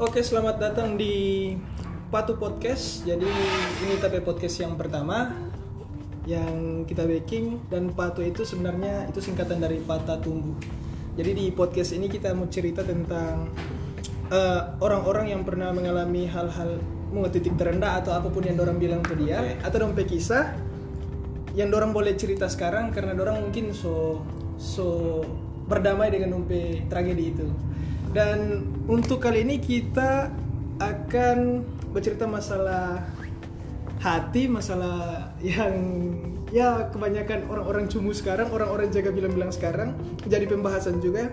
Oke, selamat datang di Patu Podcast. Jadi ini tapi podcast yang pertama yang kita baking dan Patu itu sebenarnya itu singkatan dari patah tumbuh. Jadi di podcast ini kita mau cerita tentang eh, orang-orang yang pernah mengalami hal-hal mau titik terendah atau apa pun yang orang bilang ke dia Oke. atau dompe kisah yang orang boleh cerita sekarang karena orang mungkin so so berdamai dengan dompe tragedi itu. Dan untuk kali ini kita akan bercerita masalah hati, masalah yang ya kebanyakan orang-orang cumu sekarang, orang-orang jaga bilang-bilang sekarang jadi pembahasan juga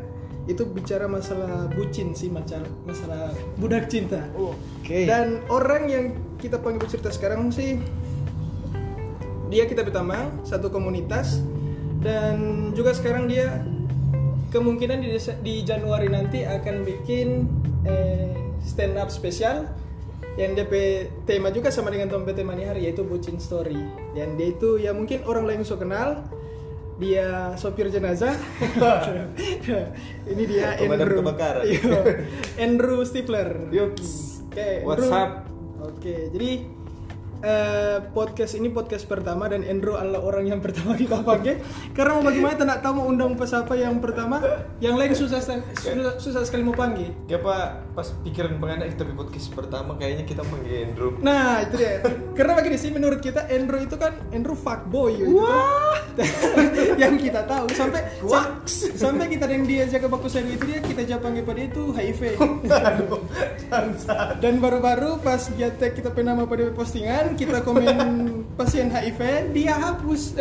itu bicara masalah bucin sih masalah masalah budak cinta. Oke. Dan orang yang kita panggil bercerita sekarang sih dia kita pertama satu komunitas dan juga sekarang dia kemungkinan di, di Januari nanti akan bikin eh, stand up spesial yang DP tema juga sama dengan Tompe Temani Hari yaitu Bucin Story dan dia itu ya mungkin orang lain so kenal dia sopir jenazah ini dia Andrew kebakaran. Andrew Stifler. Oke, What's Andrew. up? Oke, jadi eh, podcast ini podcast pertama dan Andrew adalah orang yang pertama kita pakai karena mau bagaimana tak tahu mau undang siapa yang pertama, yang lain susah susah, susah sekali mau panggil. Ya pak, pas pikiran pengen tapi podcast pertama kayaknya kita panggil Andrew. Nah itu dia. Karena begini sih menurut kita Andrew itu kan Andrew fuckboy gitu. Wah. yang kita tahu sampai sam- sampai kita yang dia jaga baku itu dia kita jawab panggil pada itu HIV. Dan baru-baru pas dia tag kita penama pada postingan, kita komen pasien HIV, dia hapus.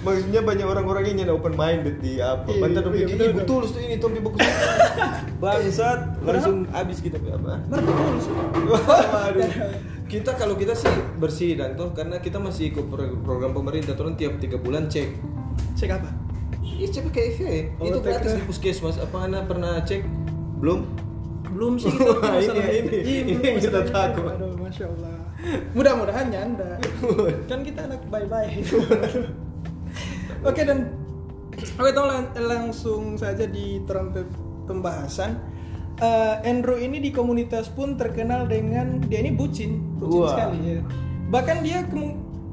Maksudnya banyak orang-orang yang nyana open minded di apa. Iya, Bantar dong iya, betul, "Ih, betul tuh ini Tompi bagus. Bangsat, langsung habis kita apa? Betul sih. Waduh. Kita kalau kita sih bersih dan toh karena kita masih ikut pro- program pemerintah turun tiap tiga bulan cek. Cek apa? Iya cek HIV. Oh, itu gratis di puskesmas. Apa anda pernah cek? Belum? Belum sih kita ini- ini- Iya, ini yang kita takut. Masya Allah. Mudah-mudahan nyanda. kan kita anak bye-bye. Oke dan oke tahu lang- langsung saja di pembahasan. Eh, Andrew ini di komunitas pun terkenal dengan dia ini bucin, bucin Wah. sekali ya. Bahkan dia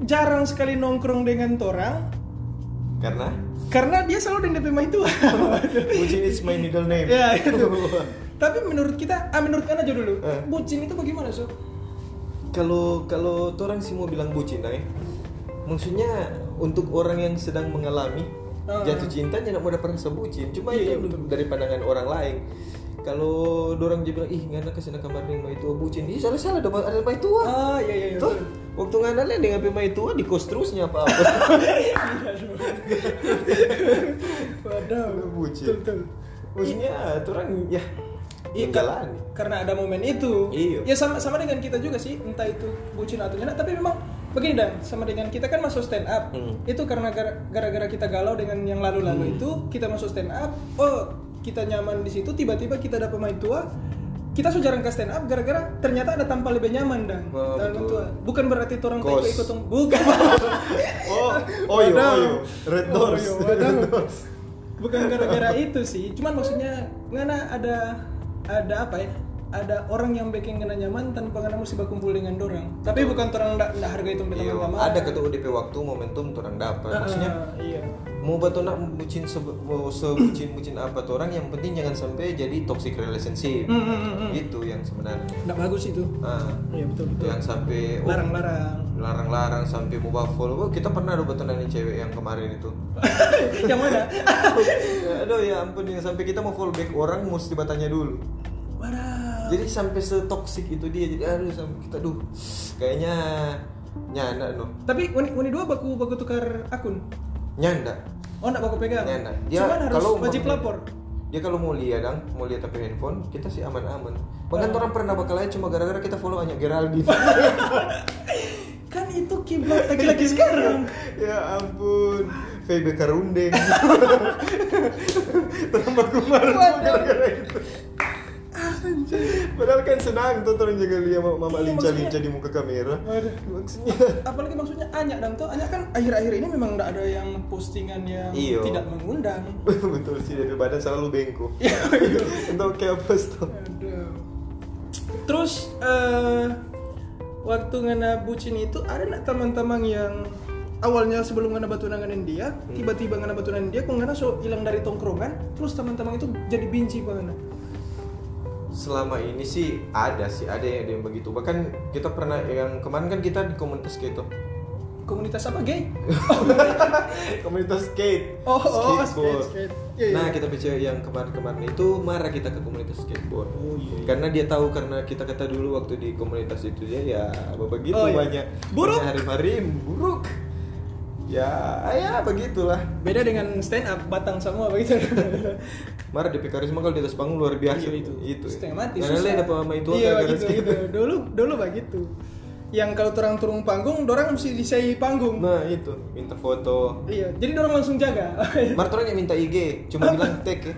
jarang sekali nongkrong dengan orang Karena karena dia selalu dengan DP itu. Bucin is my middle name. Ya itu. Tapi menurut kita, ah menurut kan aja dulu, Eh. bucin itu bagaimana so? Kalau kalau orang sih mau bilang bucin, ay, maksudnya untuk orang yang sedang mengalami Ah. jatuh cinta jangan mau dapat rasa bucin. Cuma Iya, iya, itu betul. dari pandangan orang lain. Kalau dorang dia bilang ih ngana ke sana kamar dengan itu bucin, ih salah salah ada ada mai tua. Ah iya iya. iya, Tuh, waktu ngana lain dengan mai tua di kos terusnya apa apa. Waduh. Bucin. Betul betul. maksudnya orang ya Iya, jalan. karena ada momen itu. Iya. Ya sama sama dengan kita juga sih, entah itu bucin atau nyana, tapi memang begini dan sama dengan kita kan masuk stand up. Hmm. Itu karena gara- gara-gara kita galau dengan yang lalu-lalu itu, kita masuk stand up. Oh, kita nyaman di situ, tiba-tiba kita ada pemain tua. Kita sudah jarang ke stand up gara-gara ternyata ada tampal lebih nyaman dan Oh, dan betul. Bukan berarti orang tua ikut ikut bukan. Oh, oyo, Wadaw. oyo, red doors. Oyo, wadaw. Bukan gara-gara itu sih, cuman maksudnya ngana ada ada apa ya? Ada orang yang bikin ngana nyaman tanpa ngana mesti berkumpul dengan dorang. Tapi bukan orang ndak ndak harga itu Iya, teman-teman. ada ketua UDP waktu momentum orang dapat. Maksudnya iya. mau batu nak bucin sebucin bucin apa tuh orang yang penting jangan sampai jadi toxic relationship Hmm, hmm, hmm, hmm. itu yang sebenarnya Ndak bagus itu. ah Iya betul betul. yang sampai oh, Larang-larang. larang-larang sampai mau baffle oh, kita pernah ada batu nanya cewek yang kemarin itu yang mana? aduh ya ampun yang sampai kita mau follow back orang mesti bertanya dulu Wadah. Jadi sampai setoksik itu dia jadi aduh sampai kita duh kayaknya nyanda no Tapi uni, uni dua baku baku tukar akun. nyanda Oh ndak baku pegang. nyanda dia Cuman harus kalau wajib lapor. dia kalau mau lihat dang mau lihat tapi handphone kita sih aman-aman Ah. orang pernah bakal aja cuma gara-gara kita follow hanya Geraldine Kan itu kiblat laki-laki sekarang. ya ampun VB Karundeng Terima kumar gara-gara itu Padahal kan senang tuh orang jaga lihat mama Iya, lincah-lincah maksudnya- di muka kamera. Waduh. Maksudnya apalagi maksudnya Anya dan tuh Anya kan akhir-akhir ini memang tidak ada yang postingan yang Iyo. tidak mengundang betul sih dari badan selalu bengkok. Iya. Untuk kayak apa tuh? Terus eh, waktu ngana bucin itu ada nggak teman-teman yang awalnya sebelum ngana batu nanganin dia tiba-tiba ngana batu nanganin dia kok ngana so hilang dari tongkrongan terus teman-teman itu jadi benci ngana Selama ini sih ada sih ada yang ada yang begitu. Bahkan kita pernah yang kemarin kan kita di komunitas gitu. komunitas apa gay komunitas skate. Oh, oh, skateboard. skate, skate. Iya, iya. Nah, kita bicara yang kemarin-kemarin itu marah kita ke komunitas skateboard. Oh, iya, iya. Karena dia tahu karena kita kata dulu waktu di komunitas itu dia ya begitu Oh, iya. banyak Buruk. hari-hari buruk. Ya, ya begitulah. beda dengan stand up batang semua begitu Marah di karisma kalau di atas panggung luar biasa Iya, itu itu. setengah mati Karena susah. ada pemain itu iya begitu skate. gitu dulu dulu begitu yang kalau turang turun panggung dorang mesti disai panggung Nah, itu minta foto. iya jadi dorang langsung jaga Mar orang yang minta IG, cuma bilang tag ya.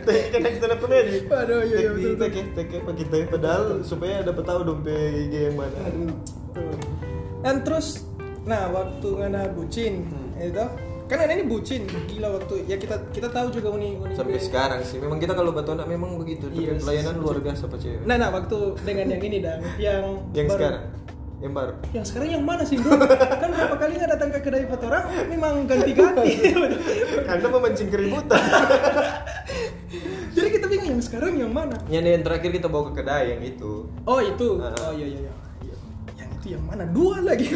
Tag kan kita dapat aja. Aduh, iya, iya, betul, tag ya, tag ya, pakai tag. Padahal supaya dapat tahu dong pe IG yang mana. Tuh. dan terus nah waktu ngana bucin Hmm. itu kan ini bucin gila waktu ya kita kita tahu juga uni uni Sampai sekarang sih, memang kita kalau batu anak memang begitu. Tapi Iya, pelayanan luar biasa pak cewek. nah nah waktu dengan yang ini dan yang yang baru- sekarang, yang baru. yang sekarang yang mana sih bro kan berapa kali nggak datang ke kedai foto orang memang ganti-ganti Anda memancing keributan. jadi kita bingung yang sekarang yang mana yang yang terakhir kita bawa ke kedai yang itu. Oh itu, Ah. oh iya iya iya. Yang itu yang mana? Dua lagi.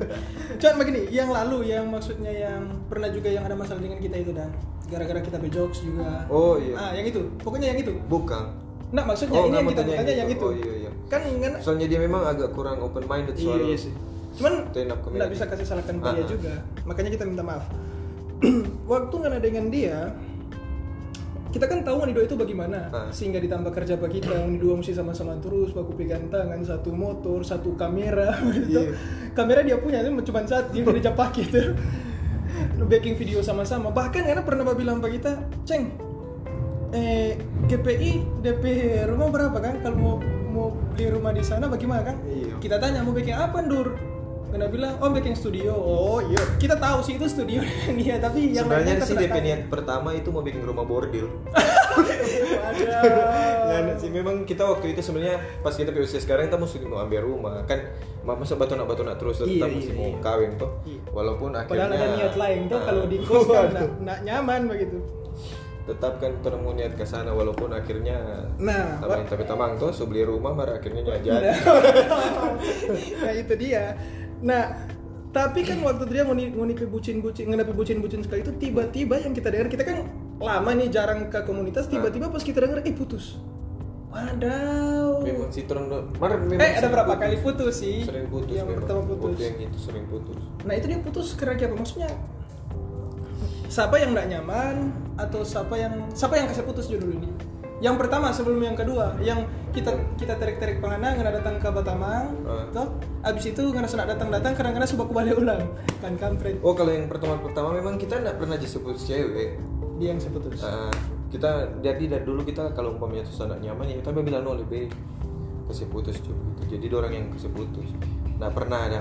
Cuman begini, yang lalu yang maksudnya yang pernah juga yang ada masalah dengan kita itu dan gara-gara kita bejokes juga. Oh, iya. Ah yang itu, pokoknya yang itu. Bukan. Nah maksudnya Oh, ini yang kita tanya yang yang itu. Oh, iya, iya. Kan kan. Soalnya dia memang agak kurang open minded Iya soal iya sih. Cuman nggak bisa kasih salahkan dia Ah, ah. juga. Makanya kita minta maaf. Waktu nggak ada dengan dia, kita kan tahu Manido itu bagaimana Ah. sehingga ditambah kerja pak kita Manido mesti sama-sama terus baku pegang tangan satu motor satu kamera gitu. Iya. kamera dia punya itu cuma satu dia udah pakai gitu baking video sama-sama bahkan karena pernah Pak bilang pak kita ceng eh GPI DP rumah berapa kan kalau mau mau beli rumah di sana bagaimana kan Iya. kita tanya mau bikin apa Ndur karena bilang oh bikin studio oh iya kita tahu sih itu studio dia tapi yang Sebenarnya sih kita DP niat pertama itu mau bikin rumah bordil. ada sih memang kita waktu itu sebenarnya pas kita PUC sekarang kita mesti mau ambil rumah kan ma- masa batu nak batu nak terus Iya, mesti iya, mau iya. kawin tuh. Iya. Walaupun akhirnya Padahal ada niat lain tuh kalau di kos kan nggak nggak nyaman begitu. tetap kan kita mau niat ke sana walaupun akhirnya Nah, tamang tapi tamang tuh so beli rumah mar akhirnya nggak jadi. nah itu dia. Nah, tapi kan waktu dia mau ni- mau nipi bucin-bucin, ngenapi bucin-bucin sekali itu tiba-tiba yang kita dengar kita kan lama nih jarang ke komunitas, tiba-tiba pas kita dengar eh putus. Wadaw. Memang si mar Eh ada berapa putus. kali putus sih? Sering putus Yang memang. pertama putus. Waktu yang itu sering putus. Nah itu dia putus karena apa? Maksudnya siapa yang nggak nyaman atau siapa yang siapa yang kasih putus dulu ini? Yang pertama sebelum yang kedua, yang kita kita tarik-tarik penganang karena datang ke Batamang, Ah. toh abis itu karena sudah datang-datang kadang-kadang suka kembali ulang kan kampret Oh kalau yang pertemuan pertama memang kita nggak pernah disebut cewek. dia yang seputus. Ah, kita jadi dari dulu kita kalau umpamanya tuh anak nyaman ya kita bilang no lebih kasih putus cuy gitu. jadi orang yang kasih putus nah pernah ada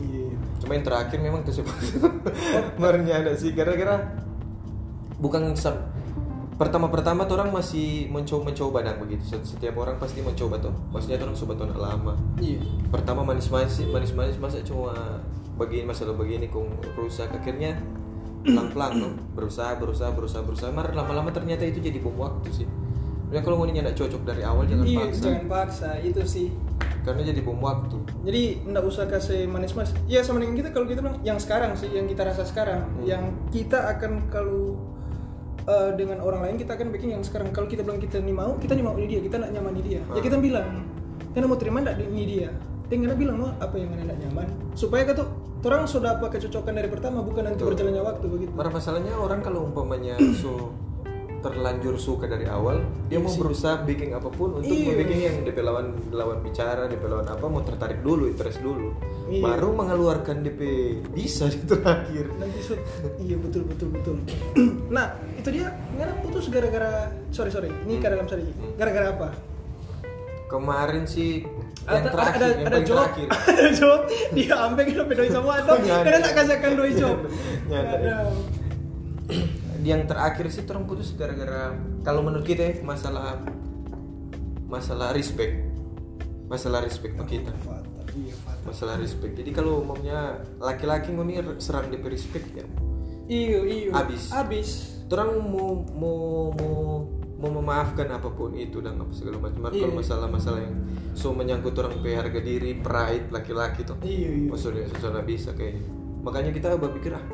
Iya. cuma yang terakhir memang kasih putus barunya ada sih gara-gara bukan pertama-pertama tuh orang masih mencoba mencoba dan begitu. Set- setiap orang pasti mencoba tuh. Maksudnya tuh orang coba tuh lama. Iya. pertama manis-manis manis-manis masa cuma begini masalah begini kong rusak akhirnya pelan-pelan tuh berusaha berusaha berusaha berusaha. Mar lama-lama ternyata itu jadi bom waktu sih. Ya kalau mau nggak cocok dari awal jangan Iya, paksa. jangan paksa itu sih. karena jadi bom waktu. Jadi nggak usah kasih manis-manis. Iya sama dengan kita kalau kita bilang yang sekarang sih yang kita rasa sekarang, Hmm. yang kita akan kalau eh, dengan orang lain kita akan bikin yang sekarang. Kalau kita bilang kita nih mau, kita nih mau ini dia, kita nak nyaman ini dia. Ya Ah. kita bilang, kita mau terima nggak ini dia. Dan kita bilang no, apa yang anda nyaman, supaya kata orang sudah apa kecocokan dari pertama, bukan nanti berjalannya waktu begitu. Marah masalahnya orang kalau umpamanya so terlanjur suka dari awal dia mau berusaha bikin apa pun untuk Iya. membuat yang DP lawan lawan bicara DP lawan apa mau tertarik dulu interest dulu. Iya. baru mengeluarkan DP bisa di terakhir shoot iya betul betul betul. Nah itu dia nggak putus gara-gara sorry sorry ini ke dalam sorry. Hmm. gara-gara apa? Kemarin sih yang ada terakhir ada yang ada job terakhir. Ada job dia ambil kita doi semua atau karena tak kasihkan doi job. Yang terakhir sih orang putus gara-gara kalau menurut kita ya, masalah masalah respect. Masalah respect ke kita. Iya masalah respect. Jadi kalau umumnya laki-laki ngoni serang DP respect ya. Iyo iyo. Abis. abis orang mau mau mau mau memaafkan apa pun itu dan apa segala macam. Iya. kalau masalah-masalah yang so menyangkut orang pe harga diri pride laki-laki tuh iyo iyo maksudnya susah bisa kayaknya. Makanya kita berpikir ah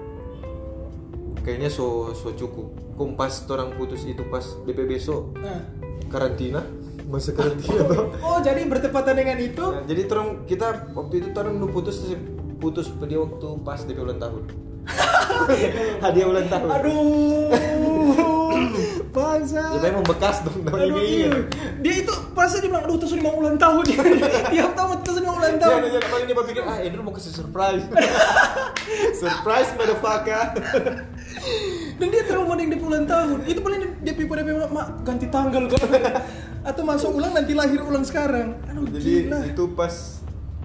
kayaknya so so cukup. Kumpas orang putus itu pas DP besok. Nah. Karantina. Masa karantina tuh oh jadi bertepatan dengan itu? Nah, jadi orang kita waktu itu orang nu putus putus dia waktu pas DP ulang tahun. Hadiah ulang tahun. Aduh bangsa. Ya memang bekas dong Aduh, ini. iya. Dia itu pasti dia bilang, aduh terus mau ulang tahun. Tiap tahun terus mau ulang Ya, tahun. ya, ya, paling dia berpikir, ah ini mau kasih surprise. Surprise motherfucker. Dan dia trauma dengan dia ulang tahun. Itu paling dia dia pipa dia mak, mak ganti tanggal kok Atau masuk ulang nanti lahir ulang sekarang. Aduh Jadi gila. itu pas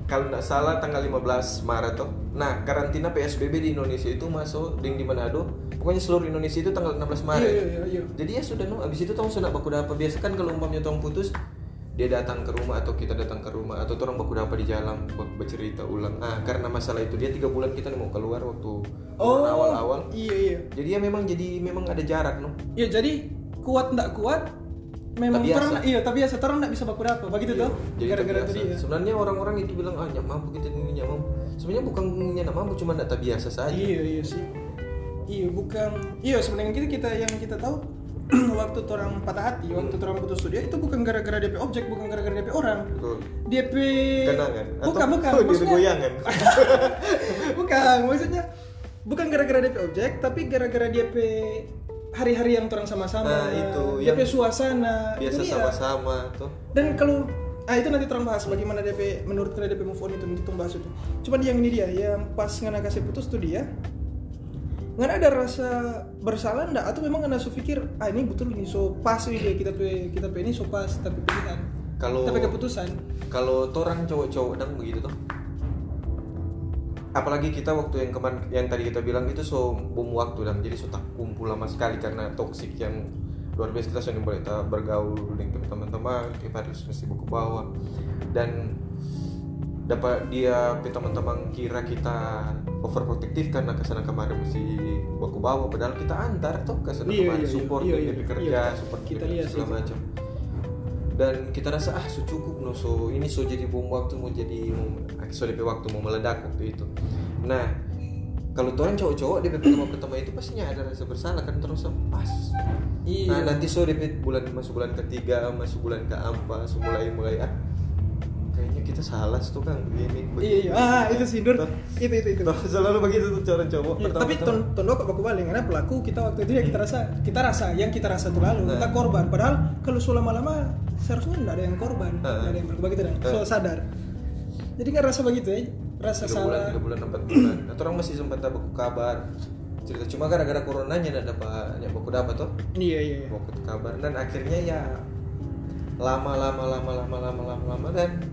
kalau nggak salah tanggal 15 Maret tuh. Nah, karantina PSBB di Indonesia itu masuk di di Manado. Pokoknya seluruh Indonesia itu tanggal 16 Maret. Iya, iya, iya. Jadi ya sudah no, abis itu tong sudah baku apa biasa kan kalau umpamanya tong putus dia datang ke rumah atau kita datang ke rumah atau orang baku apa di jalan buat bercerita ulang. Ah, karena masalah itu dia tiga bulan kita mau keluar waktu Oh awal-awal. Iya iya Jadi ya memang jadi memang ada jarak no. Iya jadi kuat ndak kuat Memang biasa. iya tapi biasa orang ndak bisa baku apa begitu Iya, tuh jadi gara-gara biasa. dia Sebenarnya orang-orang itu bilang ah nyak mampu kita ini nyak mampu. Sebenarnya bukan nyak mampu cuma ndak tak biasa saja. Iya iya sih. Iya bukan. Iya sebenarnya kita kita yang kita tahu waktu orang patah hati, waktu orang putus dia itu bukan gara-gara DP objek, bukan gara-gara DP orang. Betul. DP Kenangan. Bukan bukan. oh, maksudnya- goyangan. bukan maksudnya bukan gara-gara DP objek, tapi gara-gara DP hari-hari yang orang sama-sama. Nah, itu DP yang suasana. Biasa sama-sama tuh. Dan kalau ah itu nanti terang bahas bagaimana DP menurut kalian DP move on itu nanti terang bahas itu. Cuman yang ini dia yang pas ngana kasih putus tuh dia ngana ada rasa bersalah ndak atau memang ngana so pikir ah ini betul ini so pas ini dia kita pe kita pe ini so pas tapi pilihan Kalau tapi keputusan kalau torang cowok-cowok dan begitu tuh. Apalagi kita waktu yang kemarin yang tadi kita bilang itu so bom waktu dan jadi so tak kumpul lama sekali karena toksik yang luar biasa kita sudah boleh bergaul dengan teman-teman kita harus mesti buku bawah dan dapat dia teman-teman kira kita overprotective karena ke sana kemarin mesti baku bawa padahal kita antar tuh ke sana Iya, kemarin iya, iya. support Iya, dan iya, DP kerja iya. support Kita lihat segala macam dan kita rasa ah so cukup no so ini so jadi bom waktu mau jadi mau so DP waktu mau meledak waktu itu. Nah kalau orang cowok-cowok DP pertama pertama itu pastinya ada rasa bersalah kan terus pas. Iya. Nah nanti so DP bulan masuk bulan ketiga masuk bulan keempat so mulai mulai ah kayaknya kita salah tuh kan begini iya iya. Ah itu sih Dur Tuh. itu itu itu. Tuh, selalu begitu tuh orang cowok. Iya, tapi ton ton kok baku balik karena pelaku kita waktu itu ya kita rasa kita rasa yang kita rasa itu lalu kita Nah. korban. Padahal kalau so lama-lama seharusnya nggak ada yang korban. Nah. nggak ada yang berubah gitu dah. Nah. so sadar. Jadi nggak rasa begitu ya. Rasa tiga bulan salah. tiga bulan empat bulan. Nah orang masih sempat dapat kabar. Cerita cuma gara-gara coronanya nggak dapat nggak baku dapat tuh. Iya iya iya. baku kabar. Dan akhirnya ya lama lama lama lama lama lama lama dan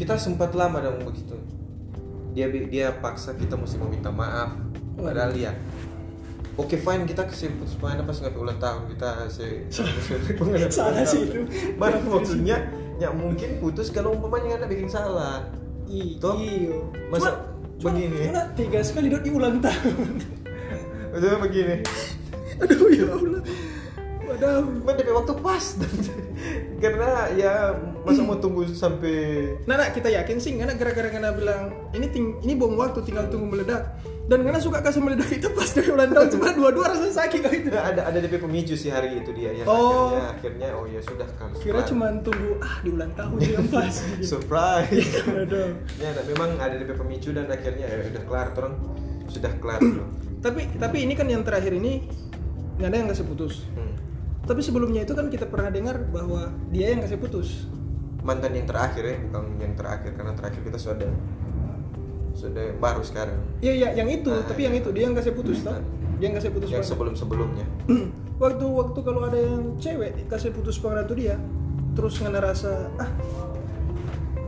kita sempat lama dong begitu dia dia paksa kita mesti meminta maaf padahal ya Oke fine kita kasih putus main pas nggak ulang tahun kita se Salah sih itu. Mana maksudnya ya mungkin putus kalau umpamanya nggak bikin salah. I- Toh, iya masa Cuma- begini? cuma tiga sekali dot di ulang tahun Maksudnya begini. aduh ya Allah Cuma DP waktu pas karena ya masa mau tunggu sampai Nah, nah, kita yakin sih, karena gara-gara karena bilang ini ting ini bom waktu tinggal tunggu meledak. Dan karena suka kasih meledak itu pas dari ulang tahun cuma dua-dua rasa sakit kali itu. Nah, ada ada DP pemicu sih hari itu dia yang Oh. akhirnya akhirnya oh ya sudah kan. Kira cuma tunggu ah di ulang tahun yang pas. surprise. Aduh. ya nah, memang ada DP pemicu dan akhirnya ya udah kelar orang sudah kelar. Tapi tapi ini kan yang terakhir ini nggak ada yang kasih putus. Tapi sebelumnya itu kan kita pernah dengar bahwa dia yang kasih putus. Mantan yang terakhir ya bukan yang terakhir karena terakhir kita sudah sudah baru sekarang. Iya iya yang itu Ah, tapi yang iya. itu dia yang kasih putus toh dia yang kasih putus yang sebelum sebelumnya waktu waktu kalau ada yang cewek kasih putus pengen tuh dia terus ngana rasa ah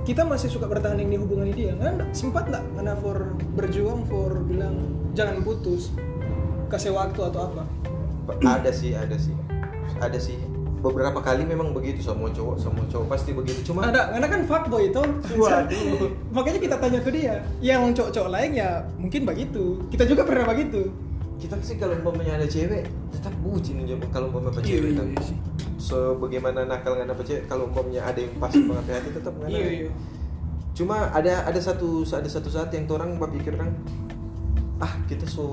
kita masih suka bertahan di hubungan ini dia. Kan sempat nggak ngana for berjuang for bilang jangan putus kasih waktu atau apa? Ada sih ada sih ada sih. Beberapa kali memang begitu semua cowok semua cowok pasti begitu. Cuma ada karena kan fuckboy itu. Waduh. makanya kita tanya ke dia. Yang cowok-cowok lain ya mungkin begitu. Kita juga pernah begitu. Kita sih kalau umpamanya ada cewek tetap bucin aja kalau umpamanya apa cewek kan. sih. So bagaimana nakal nggak apa cewek kalau umpamanya ada yang pas banget hati tetap nggak iya iya. Cuma ada ada satu ada satu saat yang orang berpikir kan ah kita so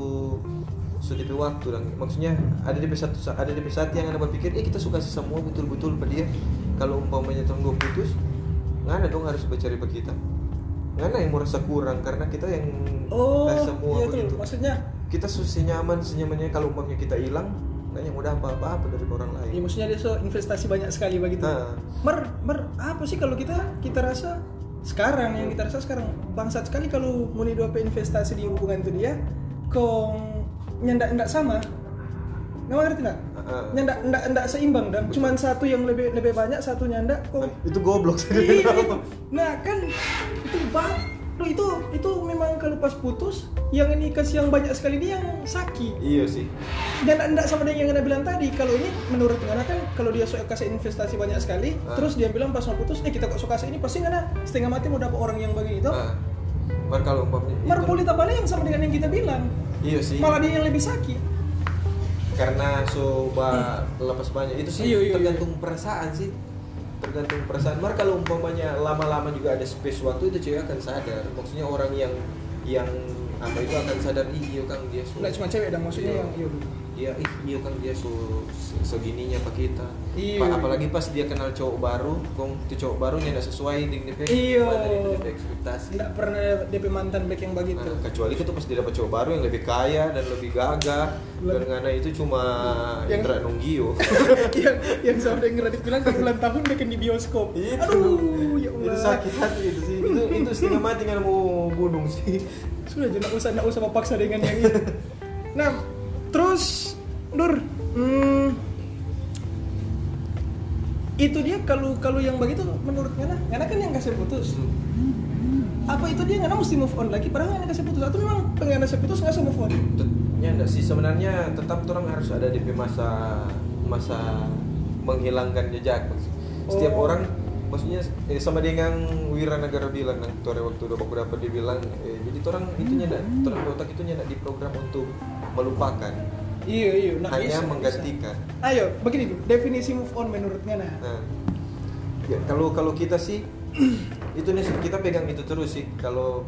DP waktu dan maksudnya ada DP satu ada DP saat yang anda berpikir eh kita suka sih semua betul betul pada dia. Kalau umpamanya tahun dua putus nggak dong harus bercari ke kita. Nggak yang merasa kurang karena kita yang oh semua iya tuh begitu. maksudnya? Kita so senyaman senyamannya kalau umpamanya kita hilang yang udah apa apa apa dari orang lain. Ya maksudnya dia so investasi banyak sekali begitu Nah. mer mer apa sih kalau kita kita rasa sekarang yang kita rasa sekarang bangsat sekali kalau mau dua investasi di hubungan itu dia kong nyandak ndak sama. Nggak ngerti nggak? Heeh. nyandak ndak ndak seimbang dan cuman satu yang lebih lebih banyak satu nyandak kok itu goblok Iya, iya. nah kan itu bang itu itu memang kalau pas putus yang ini kasih yang banyak sekali dia yang sakit iya sih. Dan enggak sama dengan yang anda bilang tadi. Kalau ini menurut Ngana kan kalau dia suka kasih investasi banyak sekali Ah. terus dia bilang pas mau putus eh kita kok suka kasih ini? Pasti Ngana setengah mati mau dapat orang yang nah, Mar kalau umpamanya Mar itu- boleh tambahnya yang sama dengan yang kita bilang. Iya sih. Malah dia yang lebih sakit. Karena coba lepas banyak. Itu sih Iya, iya, iya. tergantung perasaan sih. Tergantung perasaan. Mar kalau umpamanya lama-lama juga ada space waktu itu cewek akan sadar. Maksudnya orang yang yang apa itu akan sadar iya kang dia nggak cuma cewek dan maksudnya Iya. yang iya dia ih iya kang dia so se- segininya pak kita. Iya. Pa- apalagi pas dia kenal cowok baru kong itu cowok baru yang sesuai dengan DP Iya. DP ekspektasi. Nggak pernah DP mantan back yang begitu. Nah, kecuali itu pas dia dapat cowok baru yang lebih kaya dan lebih gagah. Dan ngana itu cuma Yang- Indra Nunggio. Yang yang sama yang Radit bilang kan ulang tahun bikin di bioskop. Itu. aduh ya Allah. Itu sakit hati itu sih. Itu itu setengah mati nggak mau bunuh sih. Sudah jangan usah nggak usah memaksa dengan yang itu. Nah terus Nur hmm, itu dia kalau kalau yang begitu menurut Ngana Ngana kan yang kasih putus. Apa itu dia? Ngana mesti move on lagi. Padahal Ngana kasih putus. Atau memang pengen kasih putus nggak move on? Ya enggak sih? Sebenarnya tetap orang harus ada di masa masa menghilangkan jejak. Setiap Oh. orang maksudnya eh, sama dengan Wira Negara bilang nang tore waktu udah beberapa dia bilang eh, jadi orang itu nyanda orang di otak itu nyanda diprogram untuk melupakan iya iya nah, hanya bisa, menggantikan bisa. ayo begini definisi move on menurut Ngana Nah, ya, kalau kalau kita sih itu nih kita pegang itu terus sih. Kalau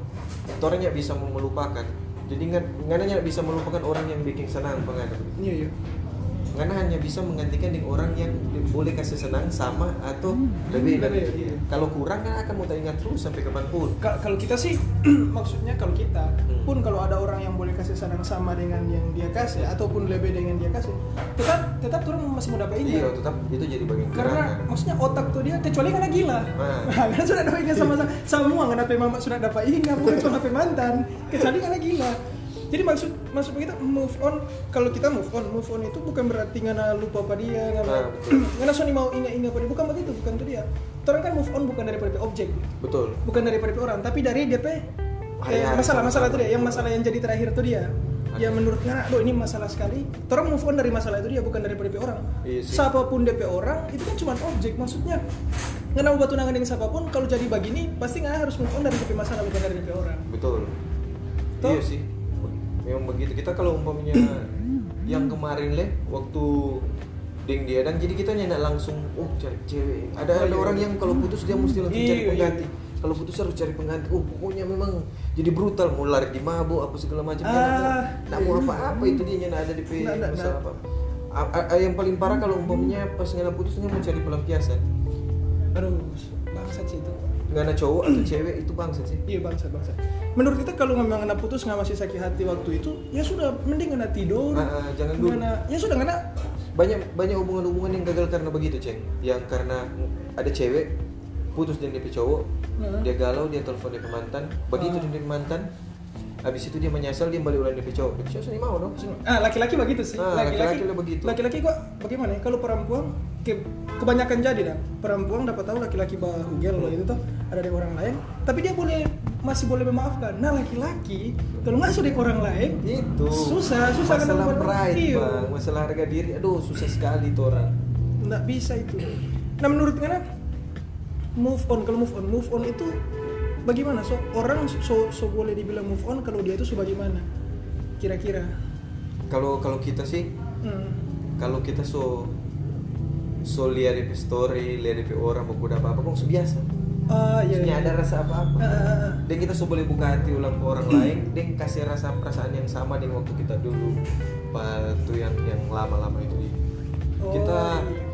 orangnya bisa melupakan. Jadi nggak nggak bisa melupakan orang yang bikin senang pengen. iya iya Nggak hanya bisa menggantikan dengan orang yang boleh kasih senang sama atau lebih dari lebih, iya. Kalau kurang kan akan mau ingat terus sampai kapan pun. Ka- kalau kita sih maksudnya kalau kita Hmm. pun kalau ada orang yang boleh kasih senang sama dengan yang dia kasih ataupun lebih dengan dia kasih tetap tetap orang masih mau dapat ini Iya, tetap itu jadi bagian karena kerangan. maksudnya otak tuh dia kecuali karena gila Nah. karena sudah dapat ingat sama semua nggak dapat mama sudah dapat ingat bukan cuma mantan kecuali karena gila jadi maksud maksud kita move on kalau kita move on move on itu bukan berarti ngana lupa apa dia ngana Nah, ngana soni mau ingat ingat apa dia bukan begitu bukan itu dia orang kan move on bukan dari DP objek Betul. bukan dari DP orang tapi dari DP eh, masalah-masalah itu sama-sama. dia yang masalah yang jadi terakhir itu dia yang menurut ngana lo ini masalah sekali orang move on dari masalah itu dia bukan dari DP orang Iya sih. siapa pun DP orang itu kan cuma objek maksudnya ngana mau batu nangan dengan siapa pun kalau jadi begini pasti ngana harus move on dari DP masalah bukan dari DP orang Betul. Toh? Iya sih. Memang begitu. Kita kalau umpamanya yang kemarin leh waktu ding dia dan jadi kita nyendak langsung oh cari cewek. Ada Oh, ada iya, orang iya. yang kalau putus dia mesti langsung cari Iya, pengganti. Kalau putus harus cari pengganti. Oh pokoknya memang jadi brutal mau lari di mabuk apa segala macam. Ah, Nggak mau apa-apa itu dia nyendak ada di P Nggak, nggak, masalah nggak. apa. A- yang paling parah kalau umpamanya pas ngana putusnya mau cari pelampiasan. aduh bangsat sih itu Ngana cowok atau cewek itu bangsat sih. Iya bangsa bangsa. Menurut kita kalau memang ngana putus nggak masih sakit hati waktu itu, ya sudah mending ngana tidur. Ah, ah, jangan dulu. Ngana, ya sudah ngana banyak banyak hubungan-hubungan yang gagal karena begitu ceng yang karena ada cewek putus dengan dia cowok Heeh. dia galau dia telepon dia mantan begitu Ah. dia mantan habis itu dia menyesal dia balik ulang dia cowok dia cowok sini mau dong Ah, laki-laki begitu sih. Ah, laki-laki begitu. Laki-laki kok bagaimana ya? Kalau perempuan ke- kebanyakan jadi dah. Perempuan dapat tahu laki-laki bahugel loh itu tuh ada dari orang lain, tapi dia boleh masih boleh memaafkan. Nah, laki-laki kalau masuk dari orang lain itu susah, susah kan masalah pride Iya. bang masalah harga diri aduh susah sekali tuh orang nggak bisa itu. Nah, menurut kalian move on kalau move on, move on itu bagaimana? So orang so, so boleh dibilang move on kalau dia itu so bagaimana? Kira-kira. kalau kalau kita sih Hmm. kalau kita so so lihat di story lihat di orang mau apa apa kok biasa Ah, iya. Iya. ada rasa apa-apa. Ah. Dan kita boleh buka hati ulang ke orang lain, dan kasih rasa perasaan yang sama dengan waktu kita dulu, waktu yang yang lama-lama itu. Oh, kita iya.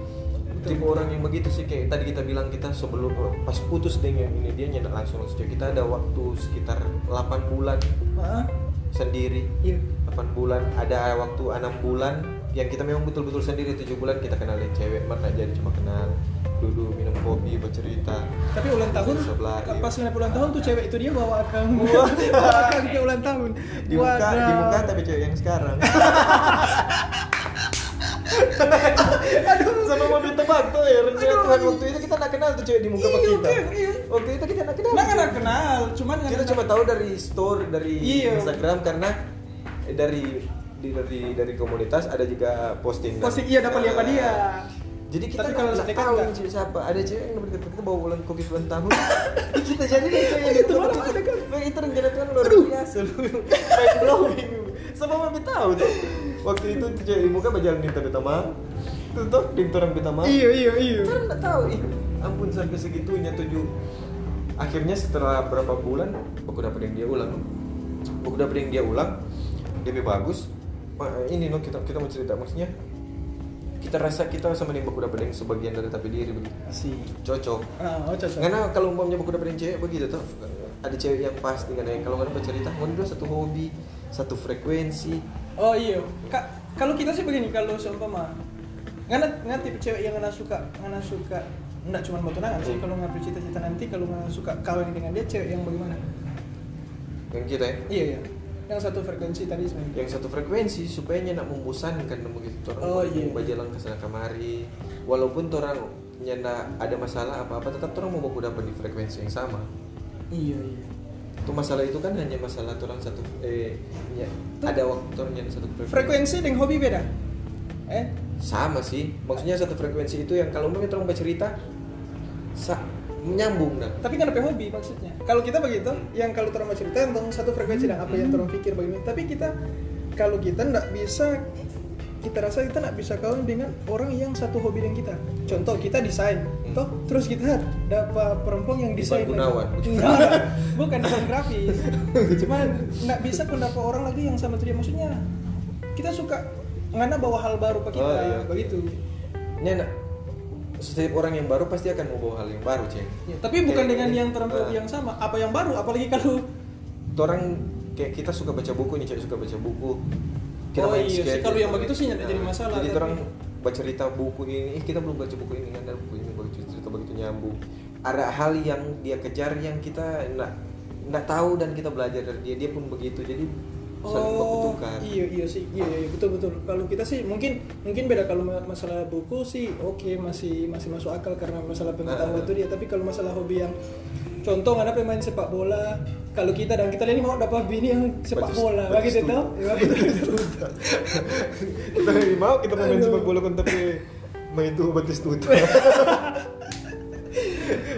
Betul. tipe orang yang begitu sih kayak tadi kita bilang kita sebelum pas putus dengan ini dia nyedak langsung langsung kita ada waktu sekitar 8 bulan Ah, sendiri iya. 8 bulan ada waktu 6 bulan yang kita memang betul-betul sendiri 7 bulan kita kenalin cewek mana jadi cuma kenal duduk minum kopi bercerita Tapi ulang tahun, Sebelah, iya. pas 50 ulang tahun tuh cewek itu dia bawa akang, bawa akang ke ulang tahun. di muka di muka tapi cewek yang sekarang Aduh, sama mau minta bantu ya rencana. Tuhan waktu itu kita nak kenal tuh cewek di muka Iya, kita iya, iya. waktu itu kita nak kenal Nah, tuh. nggak kenal, cuman kita cuma tahu dari story dari Iya. Instagram karena dari di, dari dari komunitas ada juga posting Posting, iya, dapat lihat apa dia. jadi kita Tapi nggak kalau nggak tahu cewek siapa. Ada cewek yang dekat kita bawa ulang kopi ulang tahun. Kita jadi deh cewek yang Itu kita. ada kan? Itu rencana Tuhan luar biasa. Mind blowing. Sama mami tahu tuh. Waktu itu cewek di muka berjalan minta minta maaf tuh minta orang maaf Iya, iya, iya. kan nggak tahu. Ampun sampai segitunya tujuh. Akhirnya setelah berapa bulan aku dapat yang dia ulang. Aku dapat yang dia ulang. Dia lebih bagus ini no kita kita mau cerita maksudnya kita rasa kita sama nih baku dapat sebagian dari tapi diri begitu Si. cocok Ah, oh cocok. karena kalau umpamanya baku dapat yang cewek begitu tuh ada cewek yang pas dengan yang kalau nggak dapat cerita mau dua satu hobi satu frekuensi Oh iya, Kak, kalau kita sih begini, kalau seumpama ngana ngana tipe cewek yang ngana suka, ngana suka enggak cuma mau tunangan sih, Hmm. kalau ngapain cita-cita nanti kalau ngana suka kawin dengan dia cewek yang bagaimana? yang kita ya Iya, iya. Yang satu frekuensi tadi sebenarnya. yang satu frekuensi supaya nak membosankan begitu orang Oh, iya. berjalan ke sana kemari walaupun orang nyanda ada masalah apa apa tetap orang mau baku dapat di frekuensi yang sama Iya, iya. itu masalah itu kan hanya masalah orang satu eh ya, ada waktu orang satu frekuensi Frekuensi dengan hobi beda. Eh? sama sih maksudnya satu frekuensi itu yang kalau mau orang bercerita sa menyambung nah Tapi kan apa hobi maksudnya? Kalau kita begitu, yang kalau mau cerita tentang satu frekuensi dan apa yang orang pikir begini. Tapi kita kalau kita nggak bisa kita rasa kita nggak bisa kawin dengan orang yang satu hobi dengan kita. Contoh kita desain, Hmm. toh terus kita dapat perempuan yang desain. Gunawan. bukan desain grafis. Cuman nggak bisa pun dapat orang lagi yang sama dia. Maksudnya kita suka ngana bawa hal baru ke kita, Oh, iya. begitu. nyanda setiap orang yang baru pasti akan mau bawa hal yang baru ceng. Ya, tapi bukan Kayak- dengan yang terlalu Ah. yang sama. Apa yang baru? Apalagi kalau orang kayak kita suka baca buku nih cewek suka baca buku. Oh main iya sih, kalau kita yang begitu sih nggak jadi masalah, jadi tapi- orang baca cerita buku ini ih kita belum baca buku ini kan ada buku ini begitu cerita begitu nyambung. Ada hal yang dia kejar yang kita nggak nggak tahu dan kita belajar dari dia dia pun begitu. Jadi saling Oh, iya iya sih, iya, iya betul betul. Kalau kita sih mungkin mungkin beda kalau ma- masalah buku sih, oke masih masih masuk akal karena masalah pengetahuan Ah. itu dia. Tapi kalau masalah hobi yang contoh ada pemain sepak bola, kalau kita dan kita ini mau dapat bini yang sepak bola, batis begitu tuh. tahu? Ya, begitu. kita mau kita main Aduh. sepak bola kan tapi main itu batis tutup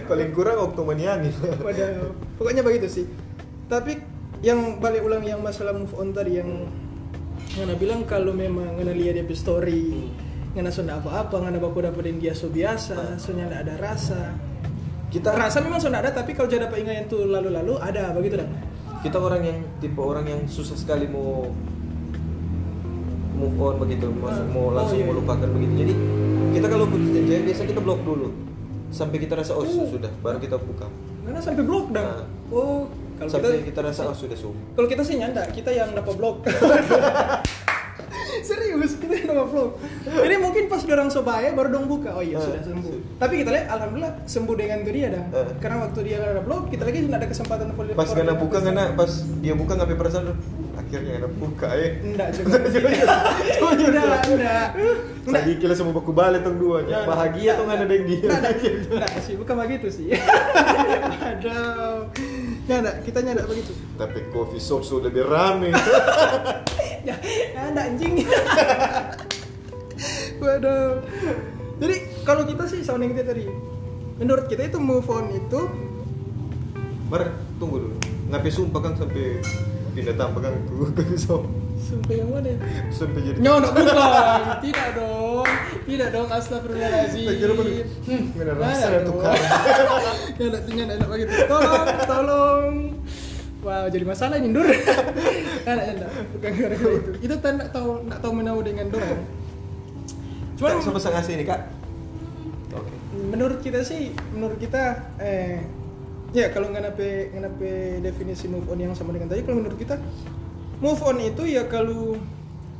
paling kurang waktu maniani Pada pokoknya begitu sih. Tapi yang balik ulang yang masalah move on tadi yang ngana bilang kalau memang ngana lihat dia story, ngana sudah apa-apa, ngana baku dapetin dia so biasa, soalnya nggak ada rasa. kita Rasa memang sudah ada, tapi kalau jadi dapat ingat yang tuh lalu-lalu ada begitu dah. kita orang yang tipe orang yang susah sekali mau move on begitu mau Oh, langsung iya, iya. melupakan begitu jadi kita kalau putus janjian biasa kita blok dulu sampai kita rasa oh Oh. sudah baru kita buka Karena sampai blok dah. Nah. Oh, kalau kita, kita, rasa oh sudah sum kalau kita sih nyanda, kita yang dapat blok. Serius, kita yang dapat blok. Jadi mungkin orang sobaya baru dong buka. Oh iya Eh, sudah sembuh. Tapi kita lihat alhamdulillah sembuh dengan itu dia dah. Eh. karena waktu dia ada blog kita lagi tidak ada kesempatan for- pas kena buka kena pas dia buka ngapain perasaan akhirnya kena buka ya enggak juga. Enggak enggak enggak Lagi kira semua baku balik tong dua Nah, bahagia tuh nggak ada dia Nggak, nggak, nggak sih, bukan begitu sih. Aduh. Nggak, kita nggak begitu. tapi coffee shop sudah lebih rame Ya, ada anjing. Waduh. Jadi kalau kita sih yang kita tadi, menurut kita itu move on itu Bar, tunggu dulu. Ngapain sumpah kan sampai pindah tanpa kan tuh coffee shop sampai yang mana? ya? sampai jadi Nyonok bukan, tidak dong, tidak dong, astagfirullahaladzim. Tak kira. Hmm, Bener, nggak rasa dong. tukar. Ada, tinggal nggak ada begitu. Tolong, tolong. Wow, jadi masalah ini Dur. Ada, nggak. bukan gara-gara itu. Itu tanda tahu, nggak tahu menau dengan dorang. Cuman siapa ngasih ini kak? Oke. menurut kita sih, menurut kita, eh, ya kalau nggak nape nggak nape definisi move on yang sama dengan tadi, kalau menurut kita move on itu ya kalau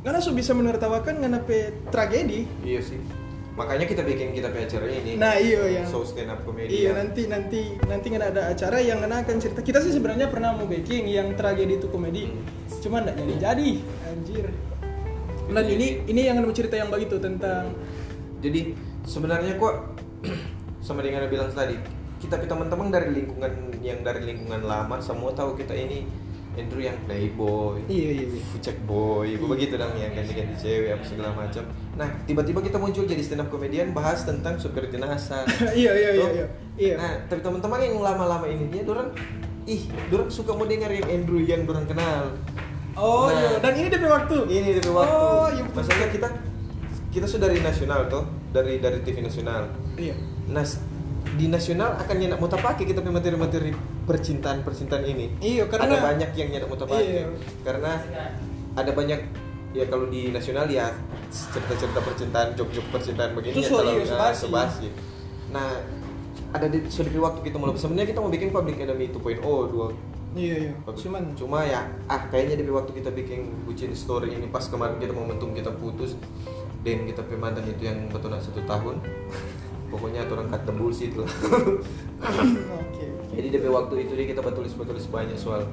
karena so bisa menertawakan nggak nape tragedi. Iya sih. Makanya kita bikin kita punya acara ini. Nah iya ya. Show stand up comedy. Iya ya. nanti nanti nanti nggak ada acara yang nggak akan cerita. Kita sih sebenarnya pernah mau baking yang tragedi itu komedi, Hmm. cuma nggak jadi jadi. Anjir. Dan ini ini yang mau cerita yang begitu tentang Jadi sebenarnya kok sama dengan yang bilang tadi, kita teman-teman dari lingkungan yang dari lingkungan lama semua tahu kita ini Andrew yang playboy, iya iya iya. fucek boy, Iya. begitu dong yang ganti-ganti cewek apa segala macam. Nah tiba-tiba kita muncul jadi stand up komedian bahas tentang supir jenazah. iya iya iya iya. Iya. Nah tapi teman-teman yang lama-lama ini dia dorang ih dorang suka mau dengar yang Andrew yang dorang kenal. oh Nah. iya. Dan ini DP waktu. Ini dari waktu. Oh iya. betul. Maksudnya kita kita sudah dari nasional tuh dari dari TV nasional. Iya. Nah di nasional akan nyenak mau pakai kita punya materi-materi percintaan percintaan ini. Iya, karena- ada banyak yang nyenak mau pakai Iya. karena ada banyak ya kalau di nasional ya cerita-cerita percintaan jok-jok percintaan begini Itu ya iya, nah, sebasi. sebasi. Nah ada di di waktu kita mulai sebenarnya kita mau bikin public enemy 2.0 dua Iya iya. Cuman cuma ya ah kayaknya di waktu kita bikin bucin story ini pas kemarin kita momentum kita putus dan kita punya mantan itu yang betul satu tahun pokoknya orang kata bullshit lah jadi di waktu itu dia kita tulis tulis banyak soal.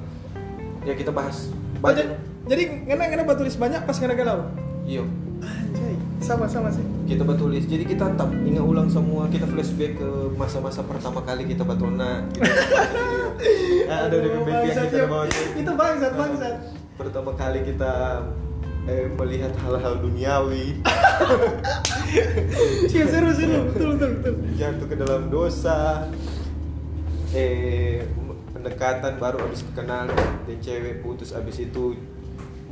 Ya kita bahas Oh, jadi, banyak. jadi ngena ngena buat tulis banyak pas ngena galau. iya. Anjay. Sama sama sih. kita tulis jadi kita tak ingat ulang semua. Kita flashback ke masa-masa pertama kali kita batona kita ada udah baby yang kita bawa Itu bangsat bangsat. pertama kali kita eh, melihat hal-hal duniawi. Iya seru seru. Betul betul betul. jatuh ke dalam dosa. Eh pendekatan baru habis kenal dan cewek putus habis itu.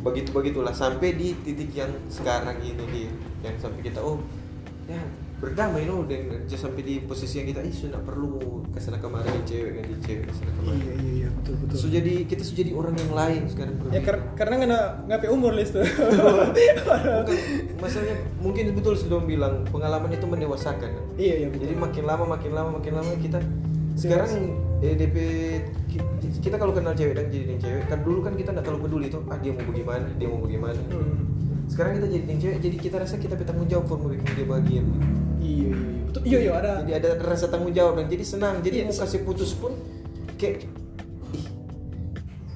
Begitu begitulah sampai di titik yang sekarang ini dia. Yang sampai kita oh ya berdamai loh dengan sampai di posisi yang kita ih sudah perlu ke sana kemari di cewek ganti cewek ke sana kemari Iya iya iya betul betul. so jadi kita sudah jadi orang yang lain sekarang Ya kar- karena ngena ngapain umur list tuh. Masalahnya mungkin betul sudah bilang pengalaman itu mendewasakan iya iya betul. jadi makin lama makin lama makin lama kita sekarang eh, DP ki- kita kalau kenal cewek dan jadi cewek kan dulu kan kita nggak terlalu peduli tuh ah dia mau bagaimana dia mau bagaimana Hmm. sekarang kita jadi cewek jadi kita rasa kita bertanggung jawab for mau bikin dia bahagia Iya iya iya. Betul. Iya iya ada. jadi ada rasa tanggung jawab dan jadi senang jadi Iya, mau se- kasih putus pun kayak ih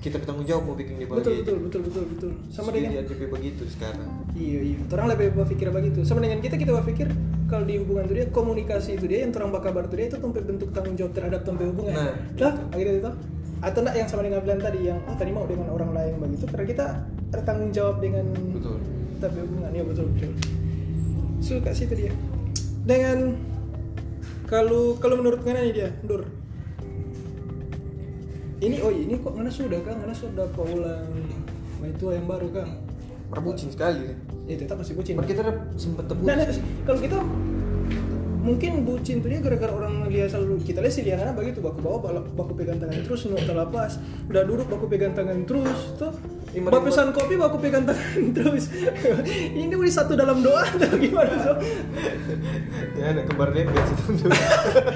kita bertanggung jawab mau bikin dia Betul bahagia betul betul betul betul. Sama Jadi dengan dia begitu sekarang Iya iya. Orang lebih berpikir begitu. Sama dengan kita kita berpikir kalau di hubungan itu dia komunikasi itu dia yang orang bakal kabar itu dia itu tempat bentuk tanggung jawab terhadap tempat hubungan. Nah. Lah, akhirnya itu. Atau enggak yang sama dengan bilang tadi yang oh tadi mau dengan orang lain begitu karena kita bertanggung jawab dengan betul tapi hubungan ya betul betul suka sih itu dia dengan kalau kalau menurut Ngana nih dia Dur? Ini oh ini kok Ngana sudah kan Ngana sudah paulang Wah, itu yang baru kan Perbucin sekali ya tetap masih bucin. Kan kita udah sempet tebus. nah, nah, kalau kita mungkin bucin tuh dia gara-gara orang lihat selalu kita lihat sih lihat begitu baku bawa baku pegang tangan terus nu terlepas udah duduk baku pegang tangan terus tuh Mending pesan kopi baku pegang tangan terus. Ini udah satu dalam doa atau gimana so ya anak kembar dempet situ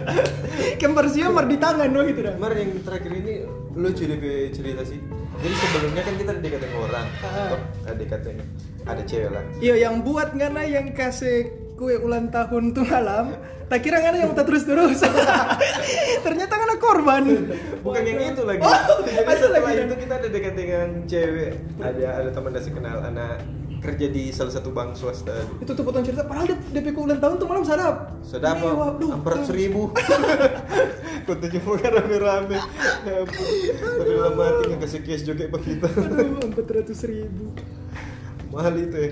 kembar siamar di tangan no gitu dah. Kemarin yang terakhir ini lucu deh cerita sih. Jadi sebelumnya kan kita dekatin orang Ah. Ada dekatin ada cewek lah. Iya yang buat ngana yang kasih kue ulang tahun tuh malam. Tak kira ngana yang minta terus terus ternyata ngana korban. Bukan yang itu lagi. Oh, jadi setelah lagi. itu kita ada dekat dengan cewek. Ada ada teman dasi kenal anak kerja di salah satu bank swasta. Itu tuh potong cerita padahal DP kue ulang tahun tuh malam sadap. Sedap Mewah, duh. empat ribu kau tujuh muka rame-rame. Ya ampun. tapi lama mati nggak kasih cash juga pak kita. Aduh empat ratus ribu. Mahal itu ya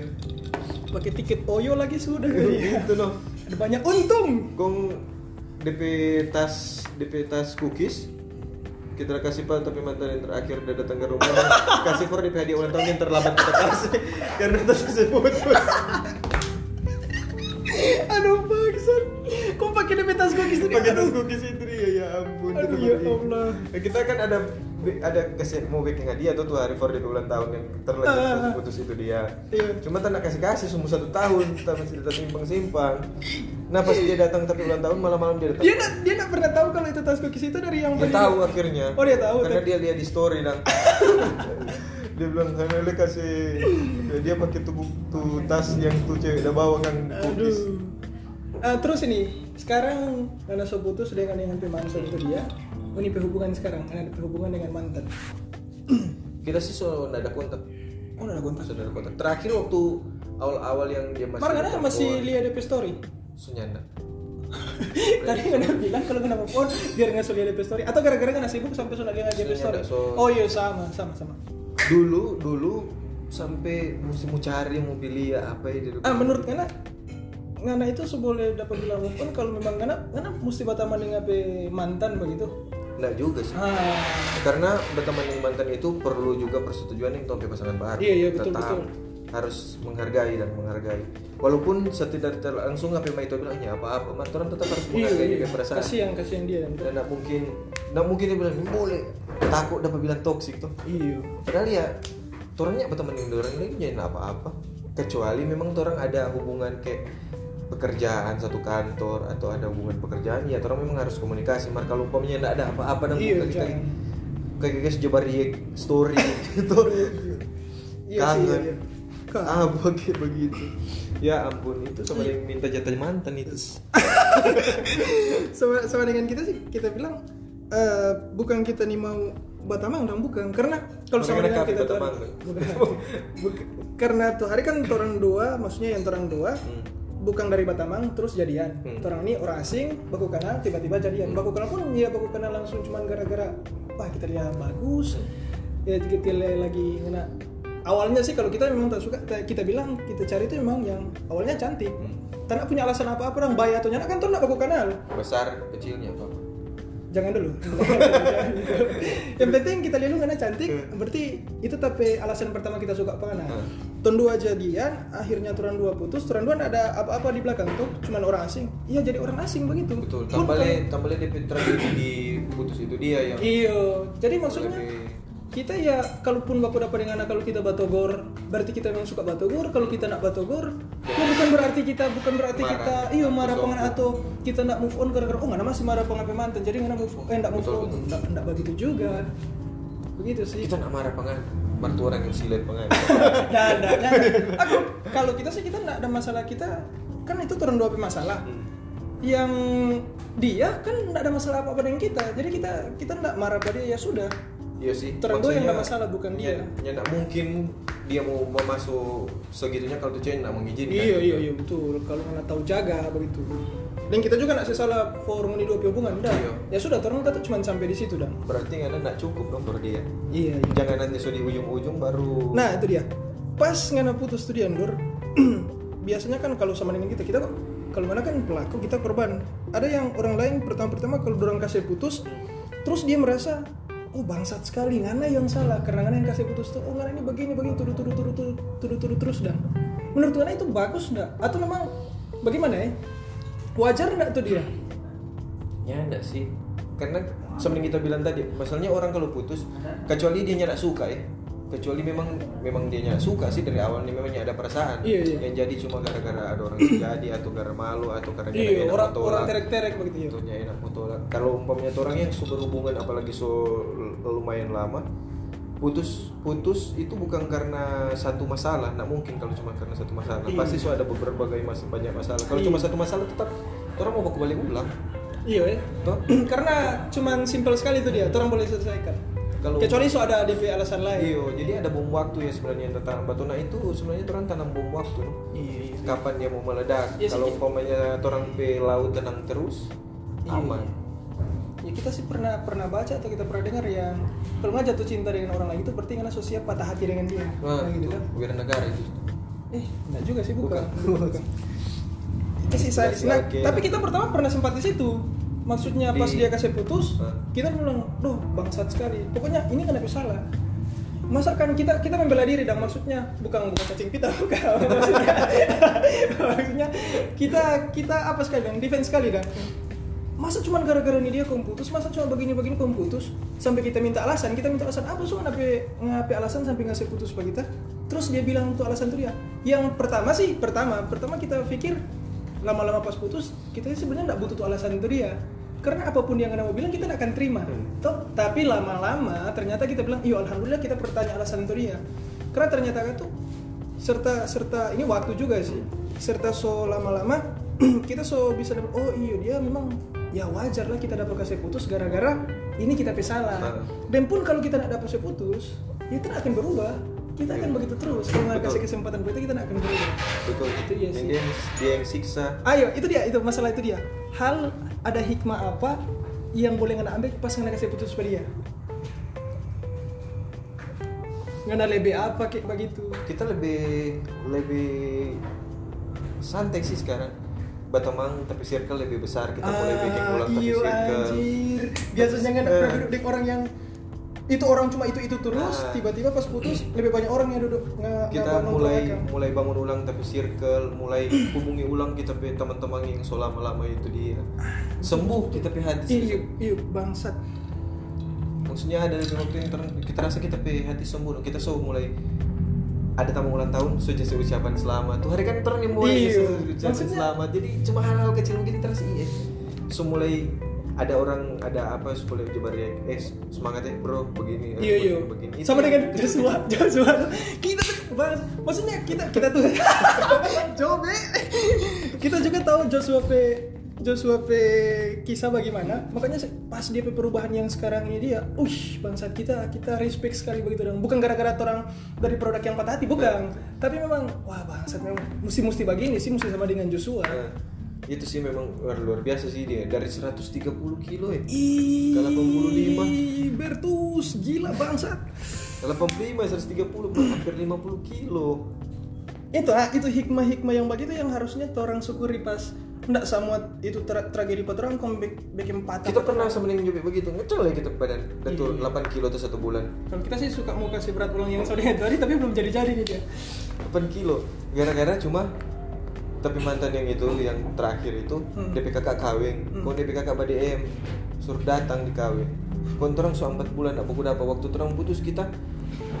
pakai tiket oyo lagi sudah. Kali ya. itu noh ada banyak untung. Kong DP tas DP tas cookies. Kita kasih pak tapi mantan yang terakhir udah datang ke rumah. Kasih for DP hadiah ulang tahun yang terlambat kita kasih. Karena tas putus. Aduh bangsat kok pakai DP tas cookies tuh pakai tas cookies itu dia ya ampun Aduh, ya. Allah. Nah, kita kan ada ada kasih mau bikin hadiah tuh tuh hari for DP ulang tahun yang terlanjur Ah. putus putus itu dia Iya. cuma tak nak kasih kasih semua satu tahun masih kita simpang simpang nah pas dia datang tapi ulang tahun malam-malam dia datang dia nak dia nak pernah tahu kalau itu tas cookies itu dari yang dia beli. tahu akhirnya oh dia tahu karena tuh. dia lihat di story dan dia bilang Hanele kasih dia pakai tuh, tuh tas yang tuh cewek udah bawa kan cookies aduh Ah, terus ini sekarang karena so putus dengan yang mantan itu dia oh, ini hubungan sekarang. Karena ada hubungan dengan mantan. Kita sih nggak ada kontak. Oh ada kontak. Sudah ada kontak. Terakhir waktu awal-awal yang dia masih Marah karena telepon, masih lihat DP story Sunyanda. Tadi kan bilang kalau kena phone biar nggak lihat DP story atau gara-gara nggak sibuk sampai sudah lihat DP story. So- Oh iya sama sama sama. dulu dulu sampai mesti mau cari mau pilih ya apa ya dulu Ah menurut Ngana Ngana itu seboleh dapat on kalau memang Ngana Ngana mesti berteman dengan mantan begitu. Nggak juga sih. Ah. Karena berteman dengan mantan itu perlu juga persetujuan yang topi pasangan baru. Iya, iya, betul, tetap betul. harus menghargai dan menghargai. Walaupun setidak tidak langsung apa yang itu bilangnya apa apa mantan tetap harus iya menghargai iya. juga perasaan. Kasihan kasihan dia dan nggak mungkin nggak mungkin dia bilang boleh. Takut dapat bilang toksik tuh. Iya. padahal ya orangnya berteman dengan orang ini jadi apa-apa. Kecuali memang orang ada hubungan kayak pekerjaan satu kantor atau ada hubungan pekerjaan ya orang memang harus komunikasi. Mar kalau umpamanya nggak ada apa-apa dan Iya, jangan. kayak guys react story gitu. Iya kangen iya, iya. Kangen. ah begitu begitu. Ya ampun itu sama yang minta jatah mantan itu. Sama, sama dengan kita sih kita bilang eh, bukan kita nih mau batamang dong bukan. Karena kalau sama dengan kita batamang, bukan, bukan- karena tuh hari kan orang dua maksudnya yang orang dua Hmm. Bukan dari Batamang terus jadian. Hmm. orang ini orang asing baku kenal tiba-tiba jadian. Baku kenal pun ya baku kenal langsung cuman gara-gara wah kita lihat bagus. Ya kita lihat lagi ngena awalnya sih kalau kita memang tak suka kita- bilang kita cari itu memang yang awalnya cantik. Hmm. nak punya alasan apa-apa orang bayar atau nyana kan tuh nak baku kenal. Besar kecilnya apa jangan dulu. Yang penting kita lihat lu karena cantik berarti itu tapi alasan pertama kita suka apa nah Hmm. tahun dua jadian akhirnya turan dua putus. Turan dua ada apa-apa di belakang tuh cuman orang asing. Iya jadi orang asing begitu. Betul. Tambahnya tambahnya di tragedi di putus itu dia yang iya. Jadi maksudnya lebih- kita ya kalaupun baku dapat dengan anak kalau kita batogor berarti kita memang suka batogor kalau kita nak batogor ya bukan berarti kita bukan berarti Marah. kita iya marah pengen atau kita nak move on gara-gara oh nggak masih marah pengen mantan. Jadi nggak move eh nggak move Betul, on nggak nggak begitu juga. Begitu sih. Kita nak marah pengen martu orang yang silet pengen. Nah, nah, nah. aku kalau kita sih kita nggak ada masalah kita kan itu turun dua masalah. Hmm. yang dia kan nggak ada masalah apa apa dengan kita. Jadi kita kita nggak marah pada dia ya sudah iya sih Turun dua yang ada masalah, bukan dia. ya, ya nggak mungkin dia mau mau masuk segitunya kalau tuh cewek nggak mengizinkan iya iya iya betul kalau nggak tahu jaga begitu dan kita juga nggak salah forum di dua hubungan dah Iya. ya sudah turun kita cuma sampai di situ dan berarti nggak nggak cukup dong for dia iya, iya. jangan nanti so di ujung-ujung baru Nah itu dia. Pas ngana putus tuh dia Nur. biasanya kan kalau sama dengan kita kita kok kalau mana kan pelaku kita korban. Ada yang orang lain pertama-pertama kalau orang kasih putus, terus dia merasa oh bangsat sekali. Ngana yang salah? Karena ngana yang kasih putus tuh oh ngana ini begini begini tuduh tuduh tuduh tuduh tuduh tuduh terus dan menurut ngana itu bagus nggak? Atau memang bagaimana ya? Wajar nggak tuh dia? Ya enggak sih. Karena seperti kita bilang tadi masalahnya orang kalau putus kecuali dia nggak suka ya kecuali memang memang dia suka sih dari awalnya memang ada perasaan Iya, iya. yang jadi cuma gara-gara ada orang yang jadi atau gara malu atau karena dia iya enak orang mau orang tolak. terek-terek begitu ya Contohnya enak tolak kalau umpamanya tuh orangnya super hubungan apalagi so lumayan lama putus putus itu bukan karena satu masalah nggak mungkin kalau cuma karena satu masalah Iya. pasti so ada berbagai mas banyak masalah kalau Iya. cuma satu masalah tetap orang mau balik ulang Iya ya. toh Karena cuman simpel sekali itu dia, orang boleh selesaikan. Kalau- Kecuali so ada DP alasan lain. Iyo, jadi ada bom waktu ya sebenarnya tentang batu nah itu sebenarnya orang tanam bom waktu no? Iya. iya. kapan dia mau meledak Iya kalau iya. umpamanya orang pe laut tenang terus Iya, aman Ya kita sih pernah pernah baca atau kita pernah dengar yang kalau nggak jatuh cinta dengan orang lain itu berarti karena so siap patah hati dengan dia. nah, Nah, gitu itu kan. bela negara itu Eh, enggak juga sih bukan. Bukan. Bukan. Itu sih saya Masih nah, tapi kita pertama pernah sempat di situ. Maksudnya pas Di- dia kasih putus, kita bilang, "Duh, bangsat sekali." Pokoknya ini kenapa salah? Masa kan kita kita membela diri dan maksudnya bukan bukan cacing pita bukan. Maksudnya maksudnya kita kita apa sekali dan defense sekali dan masa cuma gara-gara ini dia kamu putus masa cuma begini-begini kamu putus sampai kita minta alasan kita minta alasan apa so ngapain ngapain alasan sampai ngasih putus sama kita? Terus dia bilang untuk alasan itu dia. Yang pertama sih pertama pertama kita pikir lama-lama pas putus kita sebenarnya nggak butuh tuh alasan itu dia. Karena apa pun yang anda mau bilang kita nggak akan terima. Hmm. Toh, tapi lama-lama ternyata kita bilang iya alhamdulillah kita bertanya alasan itu dia. Karena ternyata tuh serta serta ini waktu juga sih. Serta so lama-lama kita so bisa dapat oh iya dia memang ya wajar lah kita dapat kasih putus gara-gara ini kita pesalah Nah. dan pun kalau kita tidak dapat kasih putus ya itu akan berubah kita akan Iya. begitu terus. Kalau nggak kasih kesempatan buat kita kita nggak akan berubah betul. Itu iya Yang sih. dia, dia yang siksa. Ayo itu dia itu masalah itu dia. Hal ada hikmah apa yang boleh ngana ambil pas ngana kasih putus pada dia? Ngana lebih apa kayak begitu? Kita lebih lebih santai sih sekarang. Batamang tapi circle lebih besar. Kita mulai bikin ulang tapi iyo, circle. Ah, anjir. Biasanya kan Eh. duduk orang yang itu orang cuma itu itu terus, Nah. tiba-tiba pas putus lebih banyak orang yang duduk nge- kita nge- mulai mulai bangun ulang tapi circle mulai hubungi ulang kita pe teman-teman yang so lama-lama itu dia sembuh kita pe hati Iya, iya, bangsat. maksudnya ada waktu yang ter- kita rasa kita pe hati sembuh kita so mulai ada tamu ulang tahun so jasa ucapan selamat tuh hari kan terang yang mulai Iya. so ucapan selamat jadi cuma hal-hal kecil begini terus iya so mulai ada orang ada apa mulai coba react eh semangat ya bro begini eh, Iya, iya. begini, Sama dengan Joshua, Joshua. Kita bang, maksudnya kita kita tuh Jobe. Kita juga tahu Joshua P Joshua P kisah bagaimana. Makanya pas dia pe perubahan yang sekarang ini dia, ush bangsat kita kita respect sekali begitu dong. Bukan gara-gara orang dari produk yang patah hati, bukan. Tapi memang wah bangsat memang mesti mesti begini sih mesti sama dengan Joshua. Itu sih memang luar, luar biasa sih dia. Dari 130 kilo ya? Ke 85. Bertus, gila bangsat. 85 130 hampir 50 kilo. Itu ah itu hikmah-hikmah yang begitu yang harusnya orang syukuri pas ndak semua itu tra- tragedi kau bik- bikin patah. Kita pernah sama dengan Jobi begitu. Ngecel ya kita badan dan Iya. 8 kilo tuh satu bulan. Kalau kita sih suka mau kasih berat ulang yang saudara tadi tapi belum jadi-jadi nih dia. 8 kilo. Gara-gara cuma tapi mantan yang itu yang terakhir itu Hmm. DP kakak kawin Hmm. kau DP kakak BDM suruh datang di kawin kau orang so 4 bulan apa kuda apa waktu orang putus kita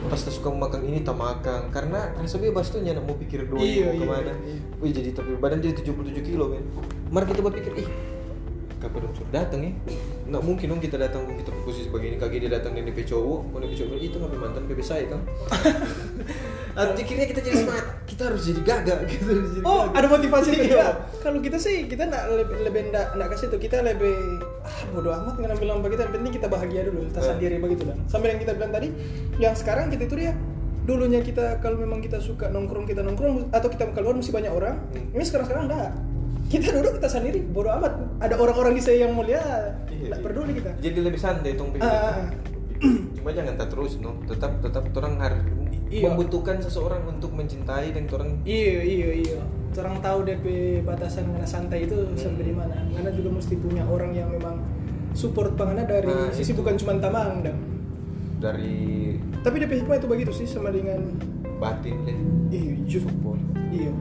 pas tak suka makan ini tak makan karena rasa bebas tuh nyana mau pikir dua Iya, mau iya, ke mana iya. Wih jadi tapi badan jadi 77 kilo men Mari kita berpikir ih kapan dong suruh datang ya? Nggak mungkin dong kita datang kita posisi begini kaki dia datang dari DP cowok mau DP cowok. Itu nggak mantan bebek saya kan Akhirnya kita jadi semangat. Kita harus jadi gagak gitu harus jadi oh gagak. ada motivasi Iya. kalau kita sih kita ndak lebih lebih ndak ndak kasih itu kita lebih ah bodo amat nggak bilang begitu yang penting kita bahagia dulu kita Eh. sendiri begitu dan sampai yang kita bilang tadi yang sekarang kita itu dia dulunya kita kalau memang kita suka nongkrong kita nongkrong atau kita keluar mesti banyak orang Hmm. ini sekarang sekarang enggak kita duduk kita sendiri bodo amat ada orang-orang di saya yang mulia Iya, iya. peduli kita jadi lebih santai tong pikir ah. cuma jangan tak terus no tetap tetap orang harus Iya. membutuhkan seseorang untuk mencintai dan orang Iya iya iya. Orang tahu DP batasan mana santai itu sampai di mana. Karena juga mesti punya orang yang memang support pangana dari Nah, sisi itu. bukan cuma tamang dam. dari Tapi DP hikmah itu begitu sih sama dengan batin deh iya just support iya.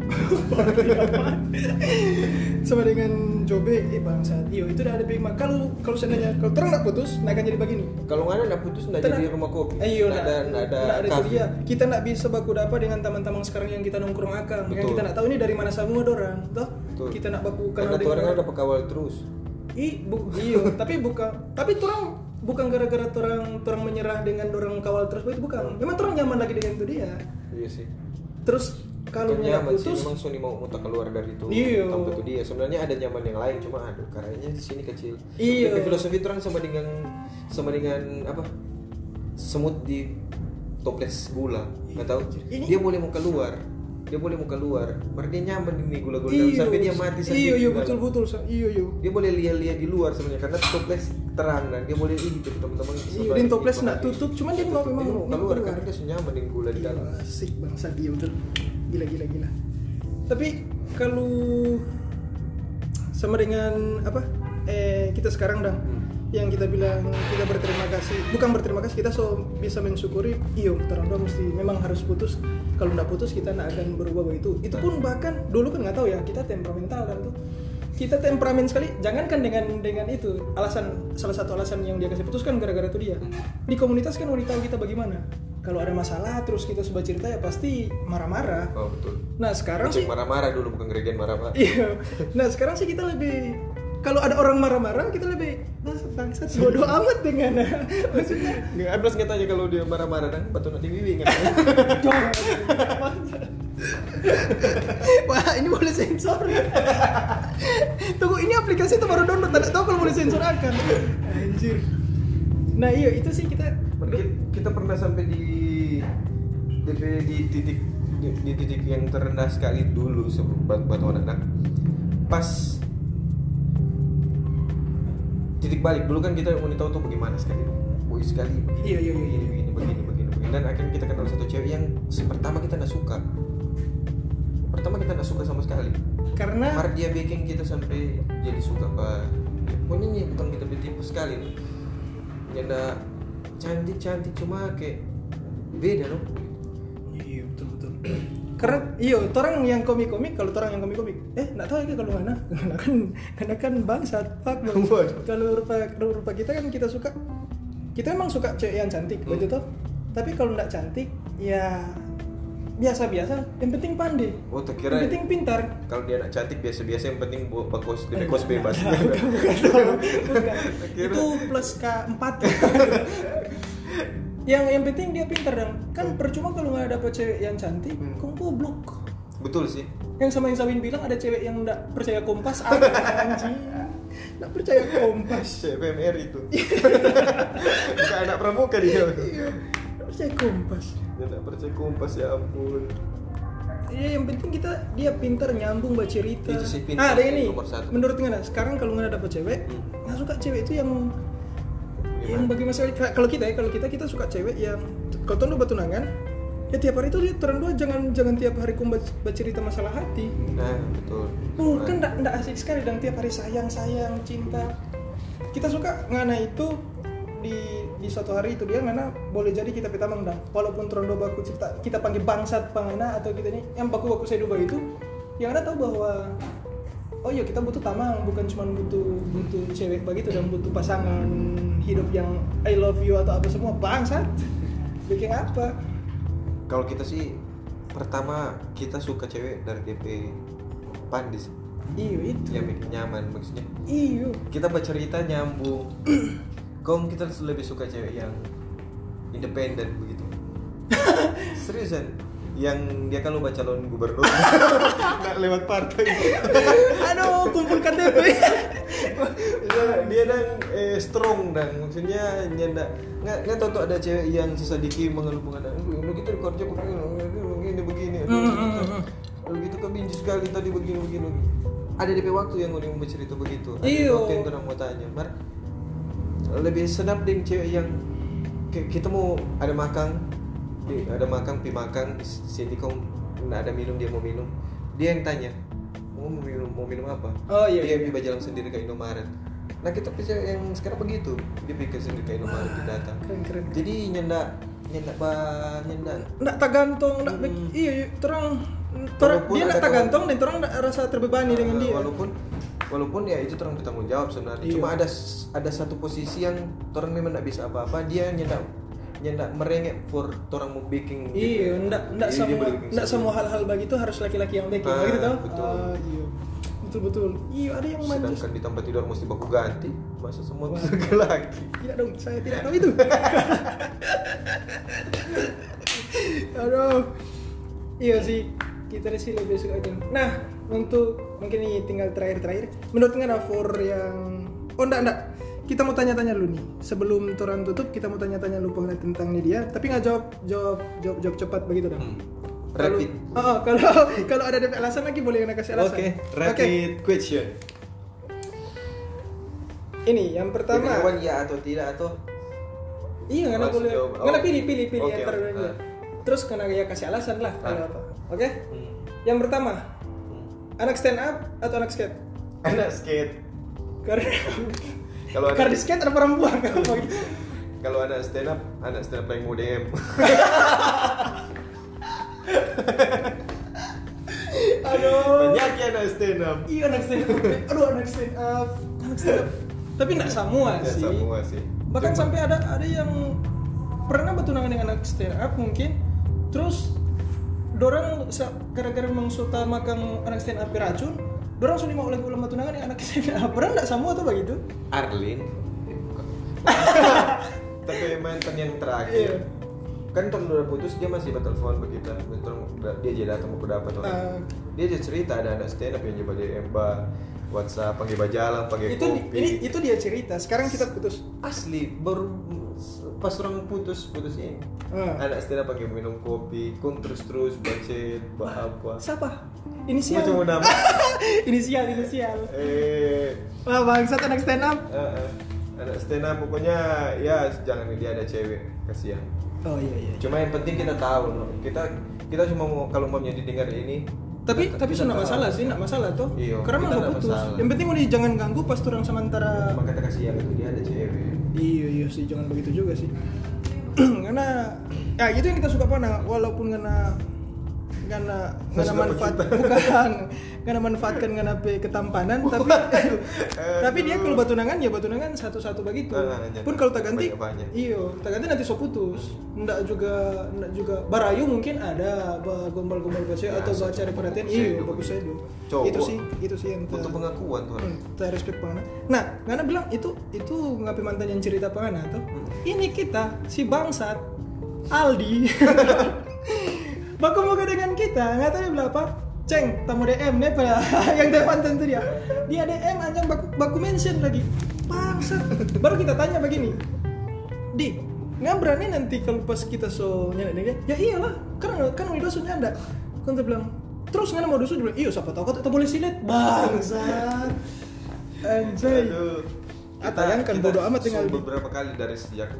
sama dengan Jobe eh bangsat. Iya itu udah ada hikmah. Kalau kalau seandainya kalau terang nggak putus, nggak akan jadi begini. kalau nggak ada putus nggak jadi rumah kopi Eh, Iya, nggak ada nggak ada nggak ada itu kafe. dia. Kita nggak bisa baku dapa dengan teman-teman sekarang yang kita nongkrong akang. Yang kita nggak tahu ini dari mana semua dorang, toh? Betul. Kita nggak baku karena orang ada pekawal terus I, bu, iya, tapi bukan. Tapi orang bukan gara-gara orang orang menyerah dengan orang kawal terus itu bukan memang orang nyaman lagi dengan itu dia iya sih terus kalau nyaman sih? putus memang Sony mau muter keluar dari itu Iya. tempat itu dia. Sebenarnya ada nyaman yang lain cuma aduh kayaknya di sini kecil. Iya. Filosofi itu orang sama dengan sama dengan apa? Semut di toples gula. Nggak tahu. Ini- dia boleh mau keluar. Dia boleh mau keluar. Berarti dia nyaman di gula-gula dalam sampai dia mati iya sendiri iya dalam. betul betul iya iya. Dia boleh lihat-lihat di luar sebenarnya karena toples terang dan dia boleh ih jadi teman-teman Iya, din toples nggak tutup, cuman dia mau- memang mau keluar keluar. karena dia senyaman di gula di dalam. Gila, asik bangsa dia betul gila gila gila. Tapi kalau sama dengan apa? Eh kita sekarang dong Hmm. yang kita bilang kita berterima kasih bukan berterima kasih kita so bisa mensyukuri iyo terang mesti memang harus putus. Kalau nggak putus kita nggak akan berubah begitu itu. Pun bahkan dulu kan nggak tahu ya kita temperamental kan tuh kita temperamen sekali jangankan dengan dengan itu alasan salah satu alasan yang dia kasih putus kan gara-gara itu dia. Di komunitas kan wanita tahu kita bagaimana? Kalau ada masalah terus kita coba cerita ya pasti marah-marah. Oh betul. Nah sekarang Cek sih marah-marah dulu bukan geregen marah-marah. Iya. Nah sekarang sih kita lebih kalau ada orang marah-marah kita lebih "Ah, bangsat bodoh amat dengan maksudnya Nggak, nggak tanya kalau dia marah-marah dan batu nak diwiwi kan. Wah ini boleh sensor. Tunggu ini aplikasi itu baru download tidak tahu kalau boleh sensor akan. Anjir. Nah iya itu sih kita kita pernah sampai di di, di titik di, di titik yang terendah sekali dulu sebelum buat buat anak pas titik balik dulu kan kita mau tahu tuh bagaimana sekali boy sekali begini, Iya, iya, iya, iya. begini, begini begini begini dan akhirnya kita kenal satu cewek yang pertama kita nggak suka pertama kita nggak suka sama sekali karena Mar dia bikin kita sampai jadi suka pak pokoknya ini bukan kita bertipu sekali nih nyanda cantik cantik cuma kayak beda loh Iya betul betul. Karena iya, orang yang komik-komik kalau orang yang komik-komik, eh nggak tahu ya kalau mana, karena kan karena kan bangsat, fuck bang. Waduh. Kalau rupa rupa kita kan kita suka, kita emang suka cewek yang cantik, Hmm. toh. Tapi kalau nggak cantik, ya biasa-biasa. Yang penting pandai, oh tak yang penting pintar. kalau dia anak cantik biasa-biasa yang penting bakos tidak kos bebas. bukan. Kira- Itu plus K4 yang yang penting dia pintar dan kan percuma kalau nggak dapet cewek yang cantik, Hmm. kau goblok. betul sih. Yang sama yang Sawin bilang ada cewek yang nggak percaya kompas ada anjing. Nggak percaya kompas. CPMR itu. Bukan anak pramuka dia. Iya percaya kompas dia tak percaya kompas ya ampun. Iya yang penting kita dia pintar nyambung baca cerita. Itu sih pintar ah, ada ini menurut ngana sekarang kalau nggak dapet cewek Hmm. nggak suka cewek itu yang yang Gimana? bagaimana sekali kalau kita ya kalau kita kita suka cewek yang kalau tuh batu tunangan ya tiap hari itu dia terang dua jangan jangan tiap hari kau baca, baca cerita masalah hati. Nah betul. Oh, kan nggak nggak asik sekali dan tiap hari sayang sayang cinta. Kita suka ngana itu di di suatu hari itu dia mana boleh jadi kita pita mengdang walaupun terondo baku cipta kita panggil bangsat pangana atau kita ini yang baku baku saya duga itu yang ada tahu bahwa oh iya kita butuh tamang bukan cuma butuh butuh cewek begitu dan butuh pasangan hidup yang I love you atau apa semua. Bangsat! Bikin apa? Kalau kita sih pertama kita suka cewek dari DP pandis. Iyo itu. Yang bikin nyaman maksudnya. Iyo. Kita bercerita nyambung Kong kita lebih suka cewek yang independen begitu. Seriusan yang dia kalau baca calon gubernur. Nggak lewat partai. Aduh kumpul KTP dia, dia dan eh, strong dan maksudnya dia nggak nggak nggak tahu tuh ada cewek yang susah dikit mengeluh mengeluh lu kita di kerja kok begini begini begini. Lu gitu kan binci sekali tadi begini begini ada DP waktu yang udah mau cerita begitu. Ada Iyo. waktu yang orang mau tanya. Mar lebih sedap deh cewek yang kita mau ada makan ada makan pi makan sini kau nggak ada minum dia mau minum. Dia yang tanya mau minum mau minum apa? Oh, iya, dia iya. jalan sendiri ke Indomaret. Nah kita pikir yang sekarang begitu dia pikir sendiri ke Indomaret dia datang. keren keren. Jadi nyendak nyendak ba nyendak. Nggak tergantung nggak Hmm. iya iya, terang Walaupun dia nggak tergantung dan terang rasa terbebani dengan Eh, dia. walaupun walaupun ya itu orang bertanggung jawab sebenarnya. Iya. cuma ada ada satu posisi yang orang memang nggak bisa apa-apa. Dia nyendak nyendak merengek for orang mau baking iya nggak nggak Jadi dia semua sendiri. semua hal-hal begitu harus laki-laki yang bikin Ah, begitu tau betul. Ah, iya. Betul betul iya ada yang manja sedangkan di tempat tidur mesti baku ganti. Masa semua lagi tidak dong saya tidak tahu itu. Aduh. Iya sih kita sih lebih suka itu. Nah untuk mungkin ini tinggal terakhir terakhir menurut nggak for yang oh enggak enggak kita mau tanya-tanya dulu nih sebelum toran tutup kita mau tanya-tanya lu pengenai tentang ini dia tapi nggak jawab jawab jawab jawab cepat begitu dong Hmm. Kalau- rapid oh, oh, kalau kalau ada DP alasan lagi boleh yang kasih alasan oke rapid question ini yang pertama Pengetahuan ya atau tidak atau Iya, karena Langsung boleh. Karena Oh. pilih pilih pilih Oke, antara dua-duanya. Ah. Terus karena ya kasih alasan lah kalau Ah. apa. Oke? Hmm. Yang pertama. Anak stand up atau anak skate? anak skate Karena kalau karena skate ada perempuan kalau anak stand up anak stand up paling mau DM Aduh. banyak ya anak stand up Iya anak stand up. Aduh anak stand up. Anak stand up. Tapi enggak semua sih. semua sih Bahkan Cuma- sampai ada ada yang pernah bertunangan dengan anak stand up mungkin terus dorang gara-gara makan anak stand up racun dorang sudah mau oleh ulama tunangan dengan anak stand up pernah nggak semua tuh begitu? Arlin. Tapi mantan yang Iya. terakhir kan tahun udah putus dia masih bertelepon begitu. Dia jadi datang ke dapat Ah. dia jadi cerita ada anak stand up yang coba DM bah WhatsApp panggil jalan pakai itu kopi. ini itu dia cerita. Sekarang kita putus. Asli baru pas orang putus putus ini. Ah. anak up pakai minum kopi kun terus terus baca bah apa. siapa? Inisial. Macam nama inisial inisial. Eh. Wah bangsat anak stand up. Eh, eh. anak stand up pokoknya ya jangan dia ada cewek kasihan. Oh iya iya cuma yang penting kita tahu no. kita kita cuma mau kalau mau didengar ini tapi kita- tapi sudah masalah sih nggak masalah tuh Iya, karena mau putus. masalah. yang penting udah jangan ganggu pas orang sementara cuma kata kasihan itu dia ada cewek Iya iya sih jangan begitu juga sih. karena ya itu yang kita suka pana walaupun karena karena karena manfaat bukan karena manfaatkan karena ketampanan tapi tapi dia kalau batunangan ya batunangan satu-satu begitu. Ah, Pun kalau tak ganti iyo tak ganti nanti so putus. Ndak juga ndak juga barayu mungkin ada ba- gombal-gombal baca Ya, atau baca cari perhatian iyo bagus. Cowok. Itu sih itu sih yang butuh ter- pengakuan tuh Hmm, saya respect pengen. Nah, karena bilang itu itu ngapain mantan yang cerita pengen tuh? Hmm. Ini kita si bangsat Aldi. Muka dengan kita, nggak tahu dia bilang apa? Ceng, tamu DM nih pada yang depan tentu dia. Dia DM anjang baku, baku mention lagi. Bangsat. Baru kita tanya begini. Di, nggak berani nanti kalau pas kita so nyanda dia? Ya iyalah, karena kan udah so nyanda. Kan dia bilang, terus nggak mau dusun bilang, iya siapa tahu kau tak boleh silet. Bangsat. Anjay. Aduh. Ah, tayangkan, bodo amat tinggal beberapa kali dari sejak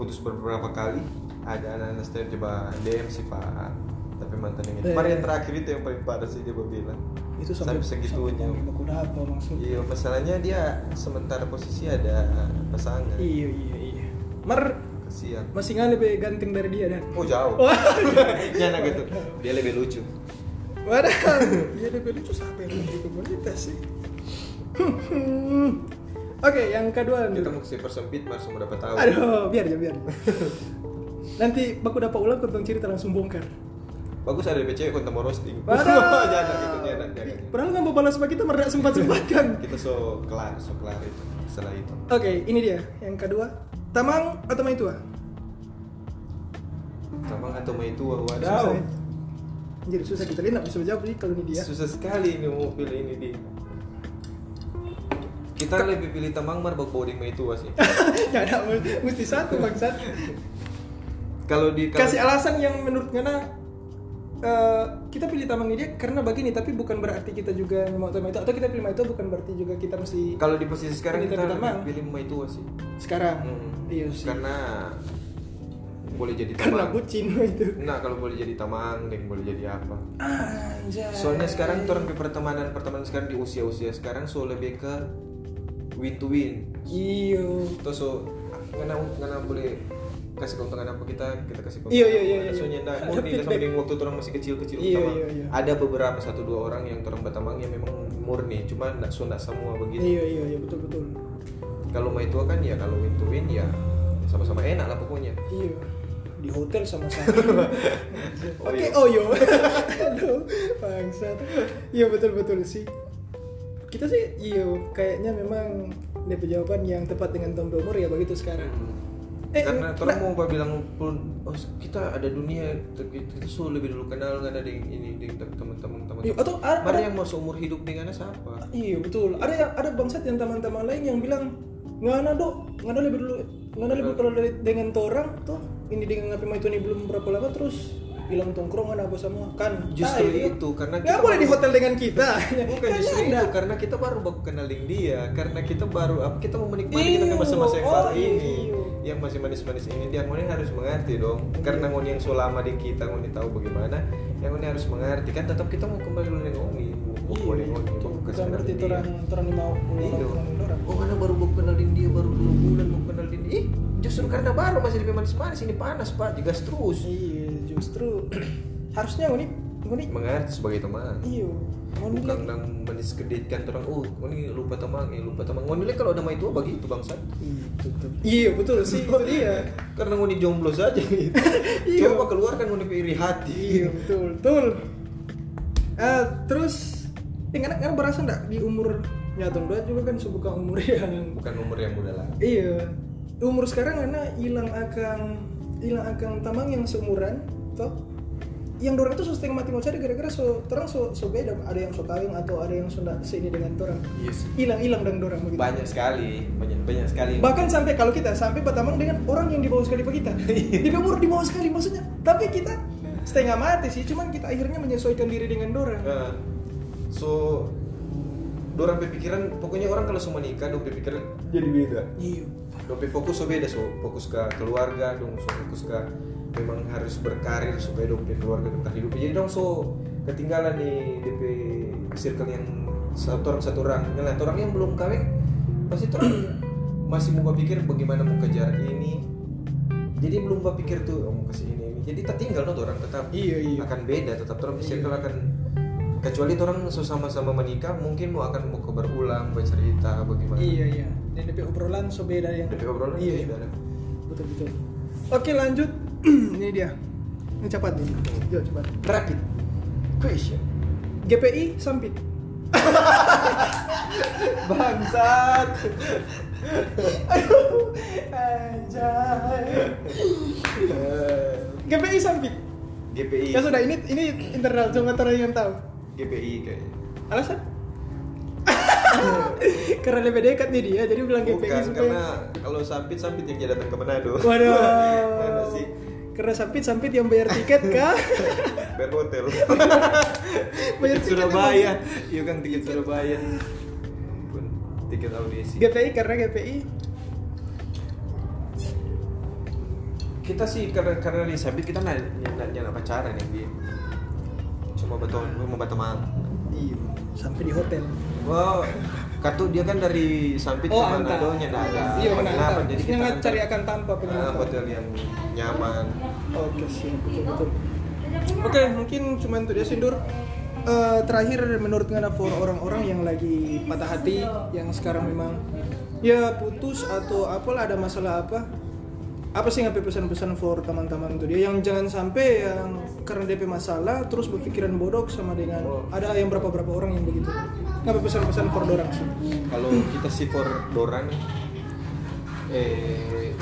putus beberapa kali ada anak-anak stand coba DM si Pak tapi mantan yang itu Eh. Kemarin yang terakhir itu yang paling parah sih dia bilang Itu sampai, Sampai segitunya. sampai apa maksudnya. iya masalahnya dia sementara posisi ada pasangan Iya iya iya. Mar kasihan masih nggak lebih ganteng dari dia dan. oh jauh ya anak gitu dia lebih lucu wadah. Dia lebih lucu yang lebih komunitas sih? Oke, yang kedua kita kasih persempit langsung dapat tahu Aduh, biar ya biar. Nanti baku dapat ulang kau cerita langsung bongkar. bagus ada DPC konten mau roasting Wadah. jangan gitu jangan jangan Padahal nggak balas sama kita merdak sempat sempatkan. kita so kelar so kelar itu setelah itu Oke, ini dia yang kedua. Tamang atau Maitua? sama atau mau itu Susah ya. wadaw Anjir susah kita lihat bisa jawab nih kalau ini dia. susah sekali ini mau pilih ini di kita lebih pilih tamang mar bau boarding itu sih ya ada mesti satu bangsat. Kalau di kalau- Kasih alasan yang menurut Ngana eh, kita pilih tamang ini dia karena begini tapi bukan berarti kita juga mau tamang itu atau kita pilih itu bukan berarti juga kita mesti kalau di posisi sekarang kita tamang. pilih itu sih sekarang. Hmm. Iya sih. karena boleh jadi Karena tamang bucin itu. nah kalau boleh jadi tamang dan boleh jadi apa Anjay. soalnya sekarang tuh orang di pertemanan pertemanan sekarang di usia usia sekarang so lebih ke win to win iyo. terus so ngana ngana boleh kasih keuntungan apa kita kita kasih keuntungan Iya, iya, iya, iya. soalnya Ada murni sama dengan waktu orang masih kecil kecil Iya, utama iya, iya. ada beberapa satu dua orang yang orang bertamang yang memang murni cuma ndak so ndak semua begitu Iya iya iya betul betul. kalau mau itu kan ya kalau win to win ya sama-sama enak lah pokoknya Iya. Di hotel sama-sama. Oh, Oke, iya. oh yo. Aduh, bangsat iya betul betul sih kita sih iya kayaknya memang DP jawaban yang tepat dengan tombe umur ya begitu sekarang Eh, karena nah- orang mau apa bilang pun oh, kita ada dunia kita, kita so lebih dulu kenal nggak ada di ini di teman-teman teman Iya, atau ada- ada- yang mau seumur hidup dengan siapa Iya betul. Ada yang ada bangsat yang teman-teman lain yang bilang ngana dok, ngana lebih dulu, ngana lebih kalau dari dengan orang tuh ini dengan ngapain itu ini belum berapa lama terus hilang tongkrongan apa semua kan? Justru Nah, itu, karena nggak kita boleh di baru- hotel dengan kita. bukan Kan justru ada. itu karena kita baru baku kenalin dia karena kita baru kita mau menikmati kita Iyo, ke masa-masa yang oh, baru ini iyo. Yang masih manis-manis ini dia ngoni harus mengerti dong karena ngoni yang so lama di kita ngoni tahu bagaimana yang ngoni harus mengerti kan tetap kita mau kembali dulu dengan ngoni kembali ngoni Bukan dia. orang orang mau Iya. orang. Oh karena baru mau kenalin dia baru dua bulan mau kenalin dia. Ih, justru karena baru masih lebih manis-manis ini panas pak, digas terus. Iya, justru harusnya ini ini Mengerti sebagai teman. iya. Mau Bukan nang meniskeditkan orang. Oh, ini lupa teman, eh, lupa teman. Ngoni kalau ada mah itu begitu bangsat. Iya betul sih itu dia. Karena ngoni jomblo saja gitu. Iya. Coba keluarkan ngoni iri hati. Iya betul betul. Eh, terus, eh, nggak nggak berasa nggak di umur nyatong dua juga kan sebuah umur yang Bukan umur yang muda lah. iya umur sekarang karena hilang akan hilang akan tamang yang seumuran toh yang dorang itu so setengah mati mau cari gara-gara so terang so, so beda. Ada yang so kawin atau ada yang sudah sini dengan orang Yes. hilang hilang dan dorang begitu. Banyak sekali, banyak banyak sekali. bahkan sampai kalau kita sampai bertamang dengan orang yang di bawah sekali pak kita. Di umur di bawah sekali maksudnya. Tapi kita setengah mati sih cuman kita akhirnya menyesuaikan diri dengan dorang. Nah, so dorang berpikiran pokoknya orang kalau semua nikah dong berpikiran jadi beda. Iya. Dong fokus so beda so fokus ke keluarga dong so fokus ke memang harus berkarir supaya dong punya keluarga tetap hidup. Jadi dong so ketinggalan nih DP circle yang satu orang satu orang. Nah orang yang belum kawin pasti orang masih mau berpikir bagaimana mau kejar ini. Jadi belum berpikir tuh oh, mau kasih ini ini. Jadi tertinggal no orang tetap Iya, iya. akan beda tetap orang circle akan kecuali orang sama-sama menikah mungkin mau akan mau berulang bercerita bagaimana. Iya iya. Dan DP obrolan so beda yang DP obrolan iya beda. betul betul. Oke lanjut ini dia. Ini cepat nih. Yuk, cepat. Rapid. Question. GPI sampit. Bangsat. Anjay. GPI sampit. GPI ya sudah ini ini internal cuma orang yang tahu. GPI kayaknya alasan? Karena lebih dekat nih dia jadi bilang GPI bukan supaya karena kalau sampit sampit yang dia datang ke Manado waduh. Enak sih karena sampit sampit yang bayar tiket kah bayar hotel. Bayar tiket Surabaya. iya kan tiket Surabaya. Ampun, tiket audisi. GPI karena GPI kita sih karena karena di sampit kita nggak nggak nggak pacaran ya dia cuma betul mau berteman iya sampai di hotel. Wow, kartu dia kan dari Sampit Oh, ke. Manado nya nggak ada. Iya, antar. Jadi kita cari antar- akan tanpa penginapan. hotel yang nyaman. Oke siap betul betul. Oke mungkin cuma itu dia sindur. Eh, terakhir menurut Ngana for orang-orang yang lagi patah hati yang sekarang memang ya putus atau apalah ada masalah apa apa sih ngapain pesan-pesan for teman-teman itu dia yang jangan sampai yang karena DP masalah terus berpikiran bodoh sama dengan Oh. ada yang berapa berapa orang yang begitu. Ngapain pesan-pesan for dorang sih? Kalau kita sih for Doran eh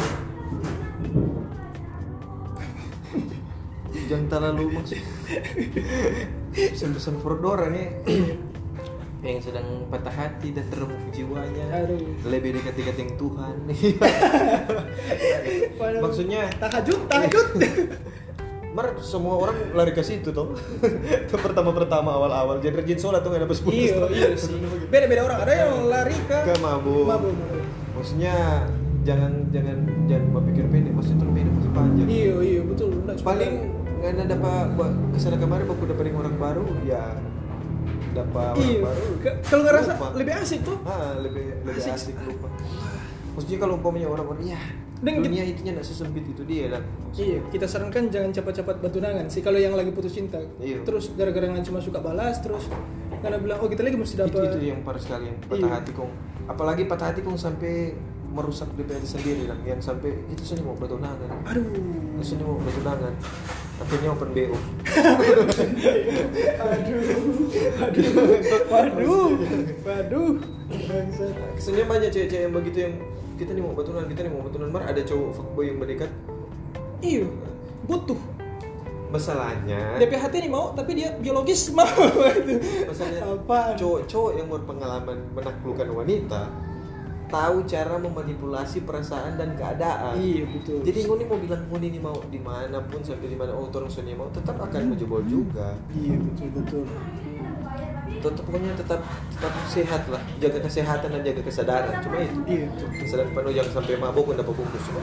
jangan terlalu maksud pesan-pesan for Doran ya yang sedang patah hati dan teremuk jiwanya Aduh. lebih dekat-dekat yang Tuhan maksudnya tahajud tahajud Mar semua orang lari ke situ toh. Itu pertama-pertama awal-awal. Jadi rajin sholat tuh nggak ada putus. iya iya sih beda-beda orang ada yang lari ke Ke mabuk. mabuk. Maksudnya jangan jangan jangan berpikir pendek. Maksudnya terlalu pendek masih panjang. Iya iya betul. Paling nggak ada dapat ke sana kemarin aku dapat orang baru ya dapat orang iya. baru. Kalau nggak rasa Lupa. lebih asik tuh. Ah, lebih lebih Asik. asik, lupa. Maksudnya kalau umpamanya orang-orang ya Dan dunia itunya nggak sesempit itu dia dan Iya, kita sarankan jangan cepat-cepat bertunangan sih kalau yang lagi putus cinta. Iya. Terus gara-gara nggak cuma suka balas terus karena bilang oh kita lagi mesti itu, dapat itu yang parah sekali yang patah Iya. hati kong apalagi patah hati kong sampai merusak DPR sendiri kan yang sampai itu sini mau bertunangan. Aduh. itu sini mau bertunangan. Akhirnya open BO aduh. waduh waduh. Bangsat. Kesannya banyak cewek-cewek yang begitu yang kita nih mau betulan, kita nih mau betulan, mar ada cowok fuckboy yang mendekat. iya. Butuh. Masalahnya, DP hati nih mau tapi dia biologis mau. Masalahnya Apaan? cowok-cowok yang berpengalaman menaklukkan wanita tahu cara memanipulasi perasaan dan keadaan. iya betul Jadi ngoni mau bilang ngoni ini mau di mana pun sampai di mana oh orang Sonia mau tetap akan menjebol juga. iya betul betul Tetap pokoknya tetap tetap sehat lah, jaga kesehatan dan jaga kesadaran. Cuma itu. iya Kesadaran penuh jangan sampai mabuk dan dapat bungkus. Cuma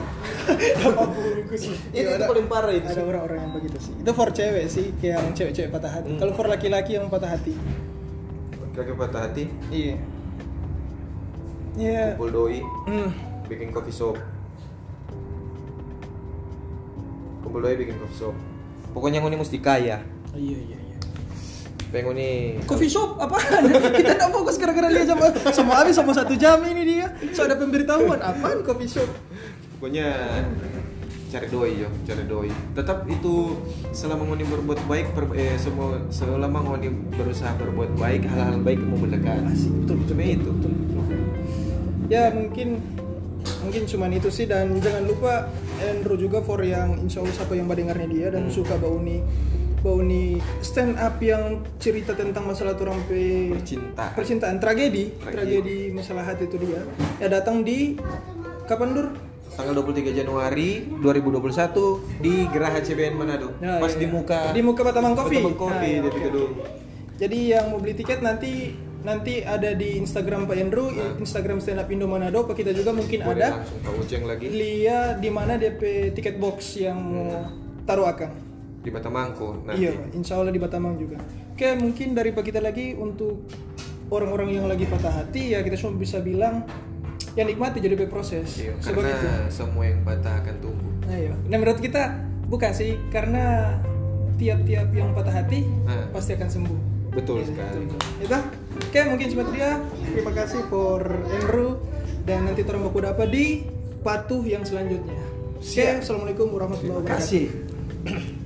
apa bungkus itu, Iya, itu ada- paling parah itu. ada orang-orang yang begitu sih itu for cewek sih kayak yang cewek-cewek patah hati Hmm. kalau for laki-laki yang patah hati Kaki patah hati, iya iya. Kumpul doi, hmm. bikin coffee shop. Kumpul doi bikin coffee shop. Pokoknya ngoni mesti kaya. iya iya iya. Pengen ngoni coffee shop? Apaan kita tidak fokus gara-gara dia sama sama habis sama satu jam ini dia. So ada pemberitahuan. Apaan coffee shop? Pokoknya cari doi yo. Cari doi. Tetap itu selama ngoni berbuat baik per- eh, semua selama ngoni berusaha berbuat baik hal-hal baik mau mendekat Asik, betul, betul, itu. Betul, betul. Ya mungkin mungkin cuman itu sih dan jangan lupa Andrew juga for yang insya Allah siapa yang mendengarnya dia dan Hmm. suka bauni bauni stand up yang cerita tentang masalah orang pe Percintaan. percintaan tragedi Tragedi. tragedi masalah hati itu dia ya datang di kapan dur tanggal 23 Januari 2021 di Geraha CBN Manado Ya, pas ya, di muka di muka Batamang Coffee. Batamang Coffee, Nah, di oke, gedung. oke. Jadi yang mau beli tiket nanti nanti ada di Instagram Pak Andrew, Nah. Instagram Stand Up Indo Manado, Pak kita juga mungkin boleh ada. langsung Pak Uceng lagi Lihat di mana DP tiket box yang mau taruh akang. di Batamangko nanti Iya, insya Allah di Batamang juga. Oke, mungkin dari Pak kita lagi untuk orang-orang yang lagi patah hati ya kita cuma bisa bilang yang nikmati jadi proses. Iya, karena itu. semua yang patah akan tumbuh Nah, iya. Nah, menurut kita bukan sih karena tiap-tiap yang patah hati Nah. pasti akan sembuh. betul Iya, sekali betul. Itu. Oke, mungkin cuma itu dia. Terima kasih for Andrew dan nanti orang baku apa di patuh yang selanjutnya. Oke, assalamualaikum warahmatullahi terima wabarakatuh. kasih